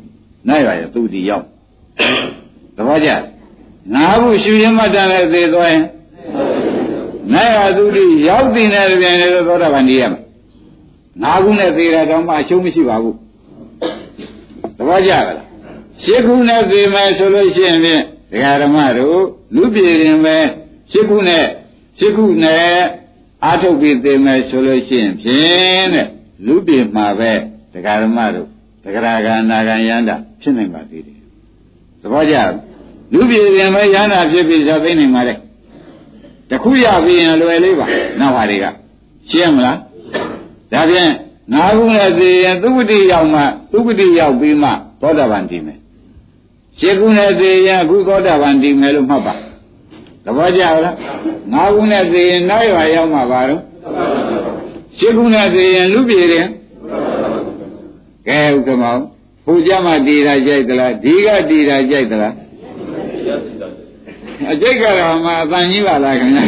နိုင်ပါရဲ့သူဒီရောက်သဘောကျငါးခုရှူရင်မှတ်တယ်လည်းသေသွားရင် နိုင်ပါသူဒီရောက်တင်တဲ့ပြန်လေသောတာပန်ကြီးရမယ်ငါးခုနဲ့သေတာတော့မှအရှုံးမရှိပါဘူးသဘောကျလားရှစ်ခုနဲ့သေမယ်ဆိုလို့ရှိရင်ဖြင့်ဒကာဓမ္မတို့လူပြည်ရင်ပဲရှစ်ခုနဲ့ရှစ်ခုနဲ့အာထုတ်ပြီးသေမယ်ဆိုလို့ရှိရင်ဖြင့်တဲ့လူပြည်မှာပဲဒကာဓမ္မတို့ဒဂရာဂာနာဂံယန္တာဖြစ်နိုင်ပါသေးတယ်သဘောကျလူပြည်ရင်ပဲယန္တာဖြစ်ပြီးဇာသိနေမှာတဲ့ တခုရပြီးရင်လွယ်လေးပါနောက်ပါတွေကရှင်းမလားဒါဖြင့်ငါးခုနဲ့သိရင်သုက္ကတိရောက်မှသုက္ကတိရောက်ပြီးမှသောတာပန်တည်မယ်ရှင်းခုနဲ့သိရင်အခုသောတာပန်တည်မယ်လို့မှတ်ပါသဘောကျလားငါးခုနဲ့သိရင်နောက်ရွာရောက်မှပါတော့ရှင်းခုနဲ့သိရင်လူပြည်ရင်ကဲဥက္ကမောဘုရားမတည်တာကြိုက်သလားဒီကတည်တာကြိုက်သလား အကြိတ်ကတော့မှအတန်ကြီးပါလားခင်ဗျာ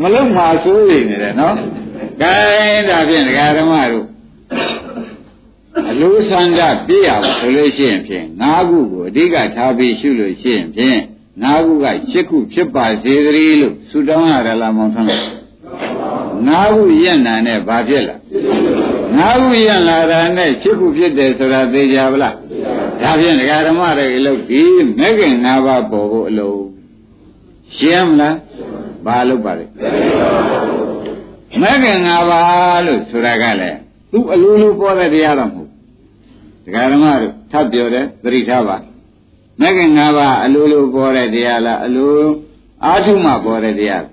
မလုံးမှာစိုးရိမ်နေတယ်နော်ကဲဒါဖြင့်ဒကာဓမ္မတို့အလိုဆန္ဒပြည့်အောင်ဆိုလို့ရှိရင်ဖြင့်၅ခုကိုအဓိကထားပြီးရှုလို့ရှိရင်ဖြင့်၅ခုက၈ခုဖြစ်ပါစေသတည်းလို့ဆုတောင်းရရလားမောင်ထွန်း၅ခုရက်နာနဲ့ဘာဖြစ်လာငါးခုရလာတာနဲ့ရှစ်ခုဖြစ်တယ်ဆိုတာသိကြပါလားဒါဖြင့်ဒကာဓမ္မတွေအလုပ်ဒီမဲ့ခင်၅ပါးပေါ်ဖို့အလုပ် ရှင်းမလားဘာလုပ်ပါလဲမဲ့ခင်၅ပါးလို့ဆိုတာကလည်းသူ့အလိုလိုပေါ်တဲ့တရားတော့မဟုတ်ဒကာဓမ္မတို့ထပ်ပြောတယ်သတိထားပါမဲ့ခင်၅ပါးအလိုလိုပေါ်တဲ့တရားလားအလိုအာထုမှပေါ်တဲ့တရား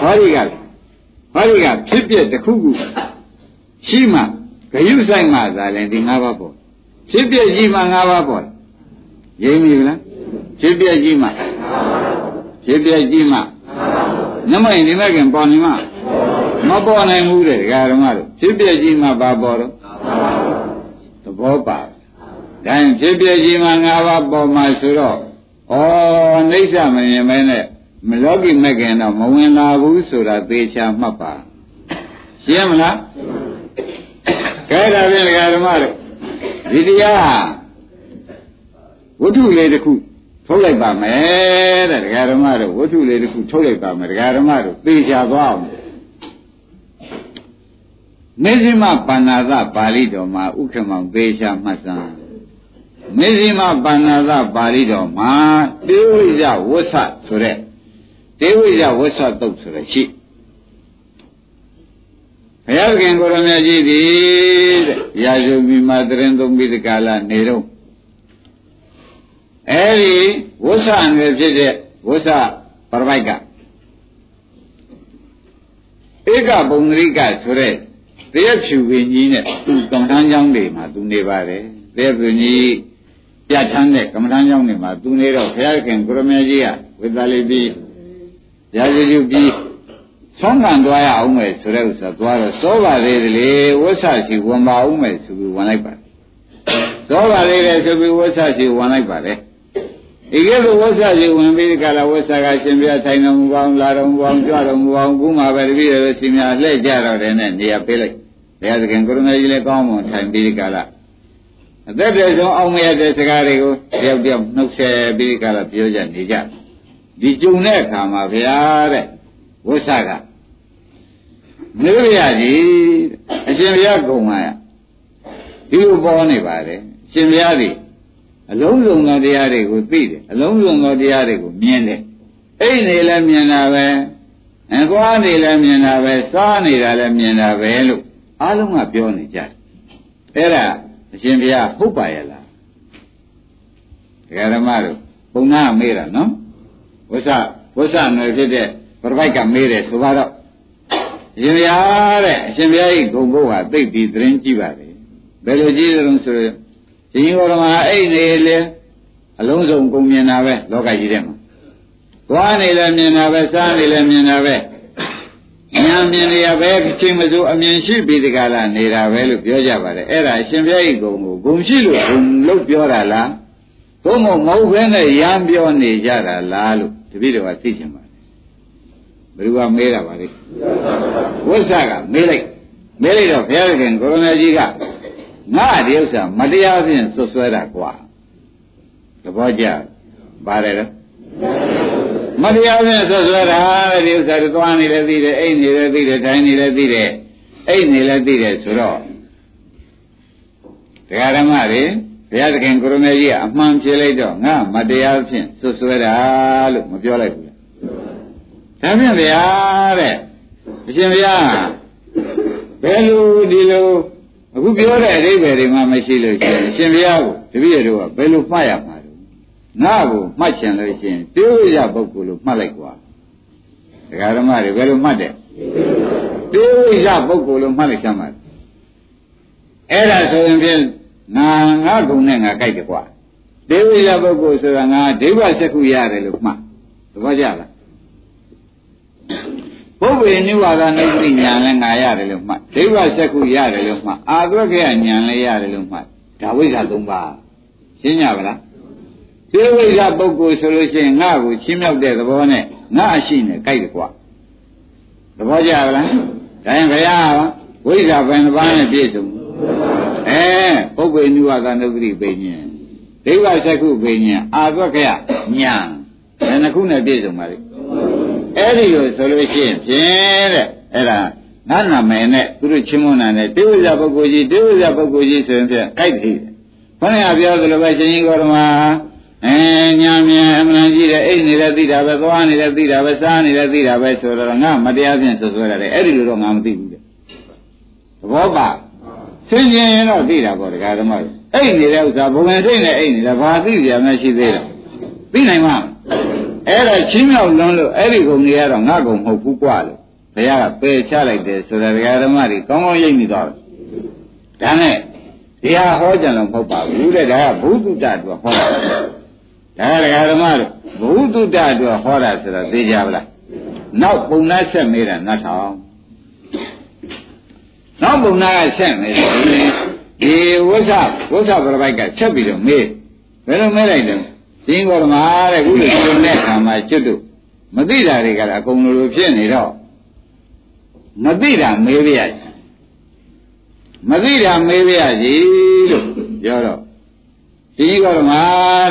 ဟောဒီကဟောဒီကဖြစ်ပြတစ်ခုခုရှိမှဂယုဆိုင်မှသာလည်းဒီ၅ပါးပေါ်ဖြစ်ပြရှိမှ၅ပါးပေါ်ရိပ်မိလားဖြစ်ပြရှိမှ ဖြစ်ပြရှိမှနမိုင်ဒီမဲ့ခင်ပေါ်နေမှမပေါ်နိုင်ဘူးတဲ့ဒကာဓမ္မတို့ဖြစ်ပြရှိမှဘာပေါ်တော့သဘောပါဒါရင်ဖြစ်ပြရှိမှ၅ပါးပေါ်မှာဆိုတော့ဩနှိစ္စမမြင်မဲနဲ့မလောကီမဲ့ခင်တော့မဝင်လာဘူးဆိုတာသေချာမှတ်ပါရှင်းမလားကဲဒါဖြင့်ဓမ္မတို့ဒီတရားဝတ္ထုလေးတစ်ခု ထုတ်လိုက်ပါမယ်တဲ့ဒကာဓမ္မတို့ဝတ္ထုလေးတစ်ခုထုတ်လိုက်ပါမယ်ဒကာဓမ္မတို့သိချသွားအောင်မေဇိမပါဏာသပါဠိတော်မှာဥက္ကမောင်သေချာမှတ်စမ်းမေဇိမပါဏာသပါဠိတော်မှာတေဝိဇဝဆဆိုတဲ့တေဝိဇဝဆတုတ်ဆိုတဲ့ရှိဘုရားခင်ကိုရမကြီးသည်တဲ့ရာဇုမိမတရင်သုံးပြီးဒီကာလနေတော့ အဲဒီဝဆအနွယ်ဖြစ်တဲ့ဝဆပရပိုက်ကဧကပုံသရိကဆိုတဲ့တရက်ဖြူပင်ကြီးနဲ့သူကမ္မထမ်းကျောင်းတွေမှာသူနေပါတယ်တရက်ဖြူကြီးပြဋ္ဌာန်းတဲ့ကမ္မထမ်းကျောင်းတွေမှာသူနေတော့ဘုရားခင်ကိုရမေကြီးကဝိသလိပြီးရာဇဂုပြီးဆုံးခံသွားရအောင်မယ်ဆိုတဲ့ဥစ္စာသွားတော့စောပါသေးတယ်လေဝဆရှိဝင်ပါအောင်မယ်ဆိုပြီးဝင်လိုက်ပါတယ်စောပါသေးတယ်ဆိုပြီးဝဆရှိဝင်လိုက်ပါတယ် ဒီကဲလိုဝဆရှိဝင်ပြီးဒီကလာဝဆကရှင်ပြထိုင်တော်မူပါအောင်လာတော်မူပါအောင်ကြွတော်မူပါအောင်ခုမှပဲတပည့်တော်ရှင်များလှည့်ကြတော့တယ်နဲ့နေရာပေးလိုက်ဘုရားသခင်ကိုရမေကြီးလည်းကောင်းမွန်ထိုင်ပြီးဒီကလာအသက်တည်းဆုံးအောင်မရတဲ့စကားတွေကိုတယောက်တယောက်နှုတ်ဆက်ပြီးဒီကလာပြောကြနေကြဒီကြုံတဲ့အခါမှာဘုရားတဲ့ဝဆကမေရရကြီးအရှင်ဘုရားကုံလာရဒီလိုပေါ်နေပါတယ်အရှင်ဘုရားဒီ အလုံးစုံသောတရားတွေကိုသိတယ်အလုံးစုံသောတရားတွေကိုမြင်တယ်အိတ်နေလည်းမြင်တာပဲအသွားနေလည်းမြင်တာပဲစားနေတာလည်းမြင်တာပဲလို့အားလုံးကပြောနေကြတယ်အဲ့ဒါအရှင်ဘုရားဟုတ်ပါရဲ့လားဒကာဓမ္မတို့ပုံနာမေးတာနော်ဝဆဝဆနယ်ဖြစ်တဲ့ပရပိုက်ကမေးတယ်ဆိုတော့အရှင်ဘုရားတဲ့အရှင်ဘုရားဤဂုံဘုတ်ဟာသိပြီးသတင်းကြည့်ပါလေဘယ်လိုကြည့်ကြလို့ဆိုရင် ရှင်ဟောရမအဲ့နေလေအလုံးစုံကုန်မြင်တာပဲလောကကြီးထဲမှာသွားနေလည်းမြင်တာပဲစားနေလည်းမြင်တာပဲဉာဏ်မြင်နေရပဲချင်းမစိုးအမြင်ရှိပြီးဒီကလာနေတာပဲလို့ပြောကြပါတယ်အဲ့ဒါအရှင်ဘုရားဤဂုံကိုဂုံရှိလို့ဂုံလို့ပြောတာလားဘုံမမဟုတ်ဘဲနဲ့ရမ်းပြောနေကြတာလားလို့တပည့်တော်ကသိချင်ပါတယ်ဘယ်သူကမေးတာပါလဲဝိဇ္ဇကမေးလိုက်မေးလိုက်တော့ဘုရားခင်ကိုရမကြီးက ငါဒီဥစ္စာမတရားဖြင့်ဆွဆွဲတာကွာသဘောကျပါတယ်တော့မတရားဖြင့်ဆွဆွဲတာဒီဥစ္စာတွေသွားနေလည်းသိတယ်အိတ်နေလည်းသိတယ်ထိုင်နေလည်းသိတယ်အိတ်နေလည်းသိတယ်ဆိုတော့တရားဓမ္မတွေဘုရားသခင်ကိုရမေကြီးကအမှန်ဖြေလိုက်တော့ငါမတရားဖြင့်ဆွဆွဲတာလို့မပြောလိုက်ဘူးဒါဖြင့်ဗျာတဲ့အရှင်ဘုရားဘယ်လိုဒီလို အခုပြောတဲ့အဓိပ္ပာယ်တွေမှမရှိလို့ရှိရင်အရှင်ဘုရားကိုတပည့်တော်ကဘယ်လိုမှတ်ရမှာလဲငါ့ကိုမှတ်ချင်လို့ရှိရင်တေဝိယပုဂ္ဂိုလ်လို့မှတ်လိုက်ကွာဒကာဓမ္မတွေဘယ်လိုမှတ်တယ်တေဝိယပုဂ္ဂိုလ်လို့မှတ်လိုက်ချမ်းပါအဲ့ဒါဆိုရင်ဖြင့်ငါငါကုံနဲ့ငါကြိုက်တယ်ကွာတေဝိယပုဂ္ဂိုလ်ဆိုတာငါဒိဗ္ဗစက္ခုရတယ်လို့မှတ်သဘောကျလား ပုဗ္ဗေနိဝါဒနိသိညာလည်းငါရတယ်လို့မှတ်ဒိဗ္ဗစက္ခုရတယ်လို့မှတ်အာသဝကေယညာလည်းရတယ်လို့မှတ်ဒါဝိဇ္ဇာ၃ပါးရှင်းကြပါလားသေဝိဇ္ဇာပုဂ္ဂိုလ်ဆိုလို့ရှိရင်ငါ့ကိုချင်းမြောက်တဲ့သဘောနဲ့ငါအရှိနဲ့ကြိုက်တယ်ကွာသဘောကျပါလားဒါရင်ဘုရားဝိဇ္ဇာဘယ်နှပါးနဲ့ပြည့်စုံအဲပုဗ္ဗေနိဝါဒနိသိပိညာဒိဗ္ဗစက္ခုပိညာအာသဝကေယညာဘယ်နှခုနဲ့ပြည့်စုံပါလဲ အဲ့ဒီလိုဆိုလို့ရှိရင်ဖြင့်တဲ့အဲ့ဒါငါနာမည်နဲ့သူတို့ချင်းမွန်းတာနဲ့တေဝိဇ္ဇပုဂ္ဂိုလ်ကြီးတေဝိဇ္ဇပုဂ္ဂိုလ်ကြီးဆိုရင်ဖြင့်ကြိုက်တယ်ဘုရားပြောသလိုပဲရှင်ကြီးကောရမအဲညာမြန်အမှန်ကြီးတဲ့အိတ်နေတဲ့သိတာပဲသွားနေတဲ့သိတာပဲစားနေတဲ့သိတာပဲဆိုတော့ငါမတရားဖြင့်ဆွဆွဲရတယ်အဲ့ဒီလိုတော့ငါမသိဘူးတဲ့သဘောပါဆင်းရဲရင်တော့သိတာပေါ့ဒကာဓမ္မအိတ်နေတဲ့ဥစ္စာဘုံဝင်စိတ်နဲ့အိတ်နေတာဘာသိကြမှရှိသေးတယ်သိနိုင်မှာ အဲ့ဒါချင်းမြောက်လွန်းလို့အဲ့ဒီကုန်ကြီးကတော့ငါကုန်မဟုတ်ဘူးကွာလို့ဘုရားကပယ်ချလိုက်တယ်ဆိုတော့ဒကာဓမ္မတွေကောင်းကောင်းရိပ်နေသွားတယ်ဒါနဲ့တရားဟောကြလို့မဟုတ်ပါဘူးတဲ့ဒါကဘုသူတ္တတို့ဟောတာဒါကဒကာဓမ္မတို့ဘုသူတ္တတို့ဟောတာဆိုတော့သိကြပါလားနောက်ပုံနာဆက်မေးတာနတ်ထောင်နောက်ပုံနာကဆက်မေးတယ်ဒီဝိဇ္ဇဝိဇ္ဇပရပိုက်ကဆက်ပြီးတော့မေးဘယ်လိုမေးလိုက်လဲ ရှင်ကောဓမာတဲ့ခုလိုရှင်တဲ့ခါမှာကျွတ်တို့မသိတာတွေကလည်းအကုန်လိုလိုဖြစ်နေတော့မသိတာမေးပြရမသိတာမေးပြရစီလို့ပြောတော့ရှင်ကောဓမာ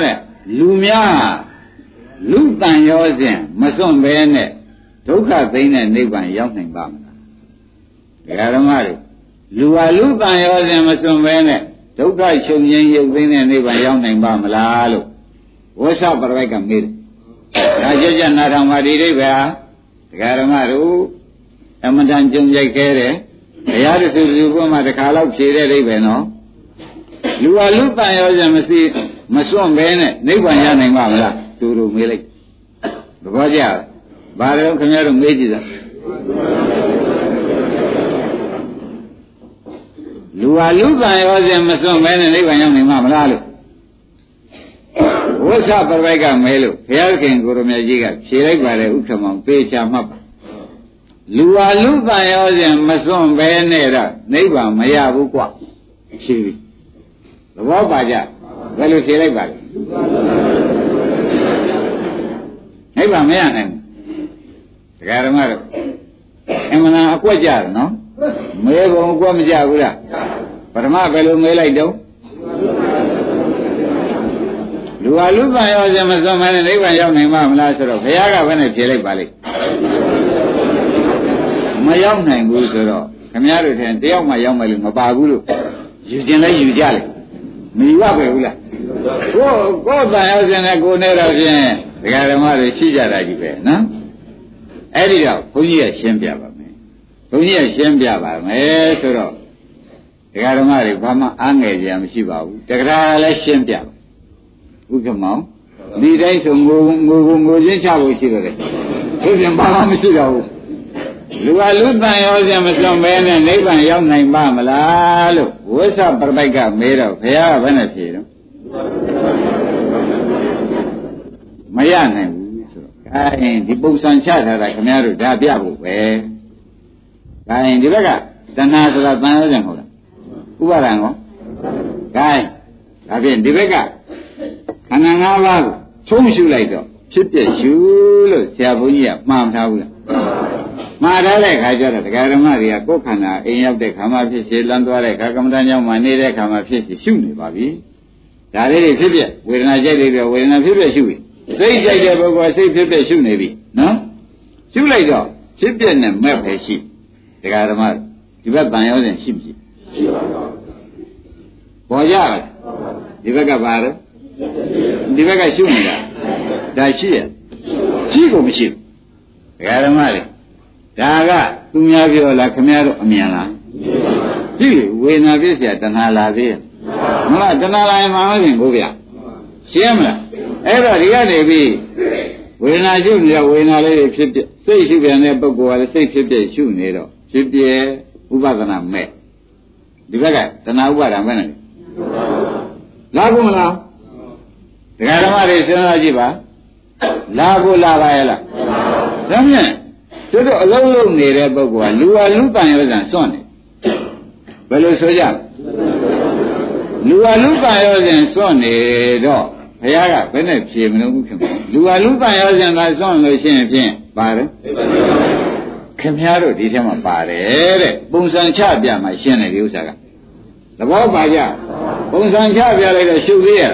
တဲ့လူများလူတန်ရောစဉ်မစွန့်ဘဲနဲ့ဒုက္ခသိမ်းတဲ့နိဗ္ဗာန်ရောက်နိုင်ပါမလားဒကာဓမ္မတွေလူဟာလူတန်ရောစဉ်မစွန့်ဘဲနဲ့ဒုက္ခချုပ်ငြိမ်းရုပ်သိမ်းတဲ့နိဗ္ဗာန်ရောက်နိုင်ပါမလားလို့ ဝဆပရပိုက်ကမေးတယ်။ဒါကြကြနာထောင်ပါဒီအိဗေဟာဒကာရမတို့အမတန်ကြုံကြိုက်ခဲတယ်။တရားတစ်ခုစုဘုမှတစ်ခါတော့ဖြေတဲ့အိဗေနော်။လူဟာလူတန်ရောစမရှိမစွန့်ဘဲနဲ့နိဗ္ဗာန်ရနိုင်မှာမလားသူတို့မေးလိုက်သဘောကျလားဘာလို့ခင်ဗျားတို့မေးကြည့်တာလူဟာလူကံရောစဉ်မစွန့်ဘဲနဲ့နိဗ္ဗာန်ရောက်နိုင်မှာမလားလို့ ဝိသပရိကမဲလို့ဘုရားခင်ကိုရမကြီးကဖြေလိုက်ပါတယ်ဥက္ကမောင်ပေးချမှတ်ပါလူဟာလူကံရောစဉ်မစွန့်ဘဲနဲ့တော့နိဗ္ဗာန်မရဘူးကွဖြေပြီသဘောပါကြဘယ်လိုဖြေလိုက်ပါလဲနိဗ္ဗာန်မရနိုင်ဘူးတရားဓမ္မတို့အမှန်အကွက်ကြတယ်နော်မဲဘုံအကွက်မကြဘူးလားပထမဘယ်လိုမဲလိုက်တော့ လူဟာလူကံရောစမစွမ်းမနဲ့နိဗ္ဗာန်ရောက်နိုင်မှာမလားဆိုတော့ဘုရားကဘယ်နဲ့ဖြေလိုက်ပါလိမ့်မရောက်နိုင်ဘူးဆိုတော့ခမည်းတော်ထင်တယောက်မှရောက်မယ်လို့မပါဘူးလို့ယူခြင်းလည်းယူကြလိုက်မယူရပဲဘူးလားကိုကိုတန်ရောက်ခြင်းနဲ့ကိုနေတော့ဖြင့်ဒကာဓမ္မတွေရှိကြတာကြီးပဲနော်အဲ့ဒီတော့ဘုန်းကြီးကရှင်းပြပါမယ်ဘုန်းကြီးကရှင်းပြပါမယ်ဆိုတော့ဒကာဓမ္မတွေဘာမှအားငယ်ကြမရှိပါဘူးတက္ကရာလည်းရှင်းပြပါ ဥက္ကမောင်ဒီတိုင်းဆိုငိုငိုငိုချင်းချဖို့ရှိတော့တယ်သူပြင်ဘာမှမရှိတော့ဘူးလူကလူတန်ရောစမစွန့်မဲနဲ့နိဗ္ဗာန်ရောက်နိုင်ပါမလားလို့ဝိသပရပိုက်ကမေးတော့ဘုရားကဘယ်နဲ့ဖြေတော့မရနိုင်ဘူးဆိုတော့ဒါရင်ဒီပုံစံချထားတာခင်ဗျားတို့ဒါပြဖို့ပဲဒါရင်ဒီဘက်ကတဏှာဆိုတာတန်ရောစမဟုတ်လားဥပါဒံကောဒါရင်ဒါဖြင့်ဒီဘက်က ခန္ဓာ၅ပါးကိုချုံးရှုလိုက်တော့ဖြစ်ပြရှုလို့ဆရာဘုန်းကြီးကမှားမထားဘူးလားမှားထားတဲ့ခါကျတော့တရားဓမ္မတွေကကိုယ်ခန္ဓာအိမ်ရောက်တဲ့ခါမှဖြစ်စေလမ်းသွားတဲ့ခါကမ္မဋ္ဌာန်းကျောင်းမှာနေတဲ့ခါမှဖြစ်စေရှုနေပါပြီဒါလေးတွေဖြစ်ပြဝေဒနာကြိုက်တွေဝေဒနာဖြစ်ပြရှုပြီစိတ်ကြိုက်တဲ့ပုဂ္ဂိုလ်စိတ်ဖြစ်ပြရှုနေပြီနော်ရှုလိုက်တော့ဖြစ်ပြနဲ့မဲ့ပဲရှိတရားဓမ္မဒီဘက်တန်ရောစဉ်ရှိမရှိရှိပါပါပေါ်ကြလားဒီဘက်ကပါတော့ ဒီဘက်ကရှုနေတာဒါရှိရဲ့ရှိကိုမရှိဘူးဒကာဓမ္မလေးဒါကသူများပြောလားခမရတော့အမြန်လားရှိဝေနာပြည့်စရာတဏှာလာသေးမလားတဏှာလာရင်မှမဖြစ်ဘူးဗျာရှင်းမလားအဲ့တော့ဒီကနေပြီးဝေနာရှုနေတာဝေနာလေးဖြစ်ဖြစ်စိတ်ရှုပြန်တဲ့ပုဂ္ဂိုလ်ကလည်းစိတ်ဖြစ်ဖြစ်ရှုနေတော့ဖြစ်ပြဥပဒနာမဲ့ဒီဘက်ကတဏှာဥပါဒံမဲ့နေလားလားဘူးမလား ဒကာဓမ္မတွေစဉ်းစားကြည့်ပါလာဖို့လာပါရဲ့လားဒါဖြင့်သူတို့အလုံးလုံးနေတဲ့ပုဂ္ဂိုလ်ကလူဟာလူတန်ရောစံစွန့်တယ်ဘယ်လိုဆိုကြလူဟာလူတန်ရောစံစွန့်နေတော့ဘုရားကဘယ်နဲ့ဖြေမလို့ခင်ဗျလူဟာလူတန်ရောစံသာစွန့်လို့ရှိရင်ဖြင့်ပါတယ်ခင်ဗျားတို့ဒီထဲမှာပါတယ်တဲ့ပုံစံချပြမှရှင်းတယ်ဒီဥစ္စာကသဘောပါကြပုံစံချပြလိုက်တော့ရှုသေးရဲ့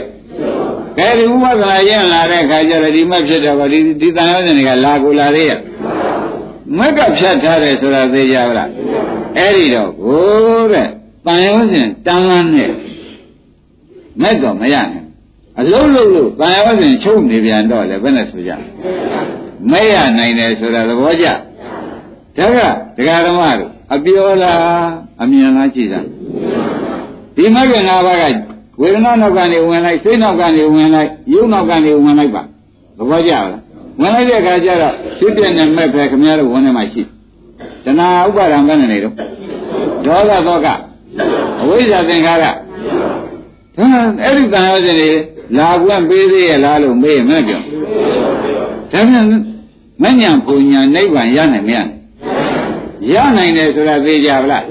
ကဲဒီဥပဒနာရင့်လာတဲ့ခါကျတော့ဒီမဖြစ်တော့ဒီဒီတန်ရောစင်တွေကလာကိုလာသေးရဲ့မက်ကဖြတ်ထားတယ်ဆိုတာသိကြပါလားအဲ့ဒီတော့ကိုတဲ့တန်ရောစင်တန်လန်းနဲ့မက်တော့မရနိုင်အလုံးလုံးလို့တန်ရောစင်ချုပ်နေပြန်တော့လေဘယ်နဲ့ဆိုကြမရနိုင်တယ်ဆိုတာသဘောကျဒါကဒကာဓမ္မတို့အပြောလားအမြင်လားကြည့်တာဒီမဂ္ဂင်၅ပါးက ဝေဒနာနောက်ကနေဝင်လိုက်စိတ်နောက်ကနေဝင်လိုက်ရုပ်နောက်ကနေဝင်လိုက်ပါသဘောကျလားဝင်လိုက်တဲ့အခါကျတော့ဖြစ်ပြတဲ့မဲ့ပဲခင်ဗျားတို့ဝင်နေမှရှိတဏှာဥပါဒံပဲနေတော့ဒေါသသောကအဝိဇ္ဇာသင်္ခါရဟမ်အဲ့ဒီတန်ရောစင်တွေလာကွန့်ပေးသေးရဲ့လားလို့မေးမယ်ပြောဒါပြန်မညံပူညာနိဗ္ဗာန်ရနိုင်မရနိုင်ရနိုင်တယ်ဆိုတာသိကြပါလား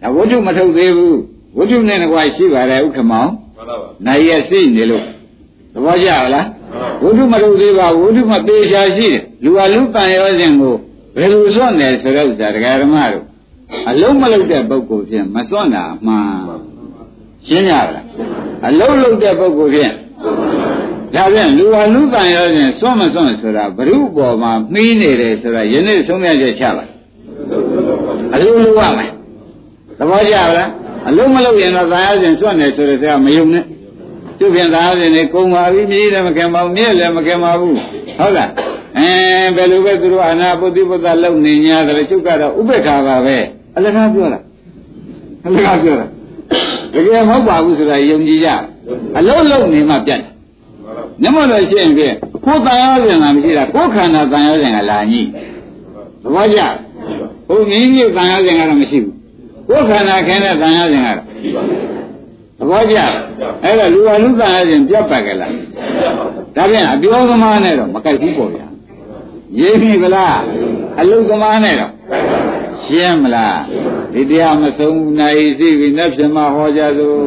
ဒါဝိတုမထုတ်သေးဘူး ဝိတုနဲ့ကွာရှိပါတယ်ဥက္ကမောင်မှန်ပါပါနိုင်ရစိနေလို့သဘောကျလားဝိတုမထုတ်သေးပါဝိတုမသေးချာရှိတယ်လူဟာလူတန်ရောစဉ်ကိုဘယ်လိုစွန့်တယ်ဆိုတော့ဇာတရားဓမ္မတို့အလုံးမလုံးတဲ့ပုဂ္ဂိုလ်ဖြင့်မစွန့်တာအမှန်ရှင်းကြလားအလုံးလုံးတဲ့ပုဂ္ဂိုလ်ဖြင့်ဒါဖြင့်လူဟာလူတန်ရောစဉ်စွန့်မစွန့်ဆိုတာဘ ᱹ ပေါ်မှာမှီးနေတယ်ဆိုတာယနေ့ဆုံးဖြတ်ချက်ချပါအလုံးလုံးရမယ်သဘောကျလား အလုံးမလုံးရင်တော့သာယာစဉ်စွန့်နေဆိုတဲ့စကားမယုံနဲ့သူဖြင့်သာယာစဉ်နေကုံပါပြီမြည်လည်းမခင်ပါဘူးမြည်လည်းမခင်ပါဘူးဟုတ်လားအဲဘယ်လိုပဲသူတို့အနာပုတိပုတ္တလုံနေ냐တယ်ကျုပ်ကတော့ဥပေက္ခာပါပဲအလကားပြောတာအလကားပြောတာတကယ်မဟုတ်ပါဘူးဆိုတာယုံကြည်ကြအလုံးလုံးနေမှပြတ်တယ်နမလို့ရှိရင်ဖြင့်ကိုယ်တန်ရောစဉ်ကမရှိတာကိုယ်ခန္ဓာတန်ရောစဉ်ကလာညိသဘောကျဘုမင်းကြီးတန်ရောစဉ်ကတော့မရှိဘူး ကိုယ်ခန္ဓာခင်းတဲ့တန်ရောစဉ်ကတော့သဘောကျအဲ့တော့လူဟာလူတန်ရောစဉ်ပြတ်ပတ်ကြလားဒါပြန်အပြောသမားနဲ့တော့မကိုက်ဘူးပေါ့ဗျာရေးပြီဗလားအလုသမားနဲ့တော့ရှင်းမလားဒီတရားမဆုံးနိုင်စီပြီနတ်ပြမဟောကြသို့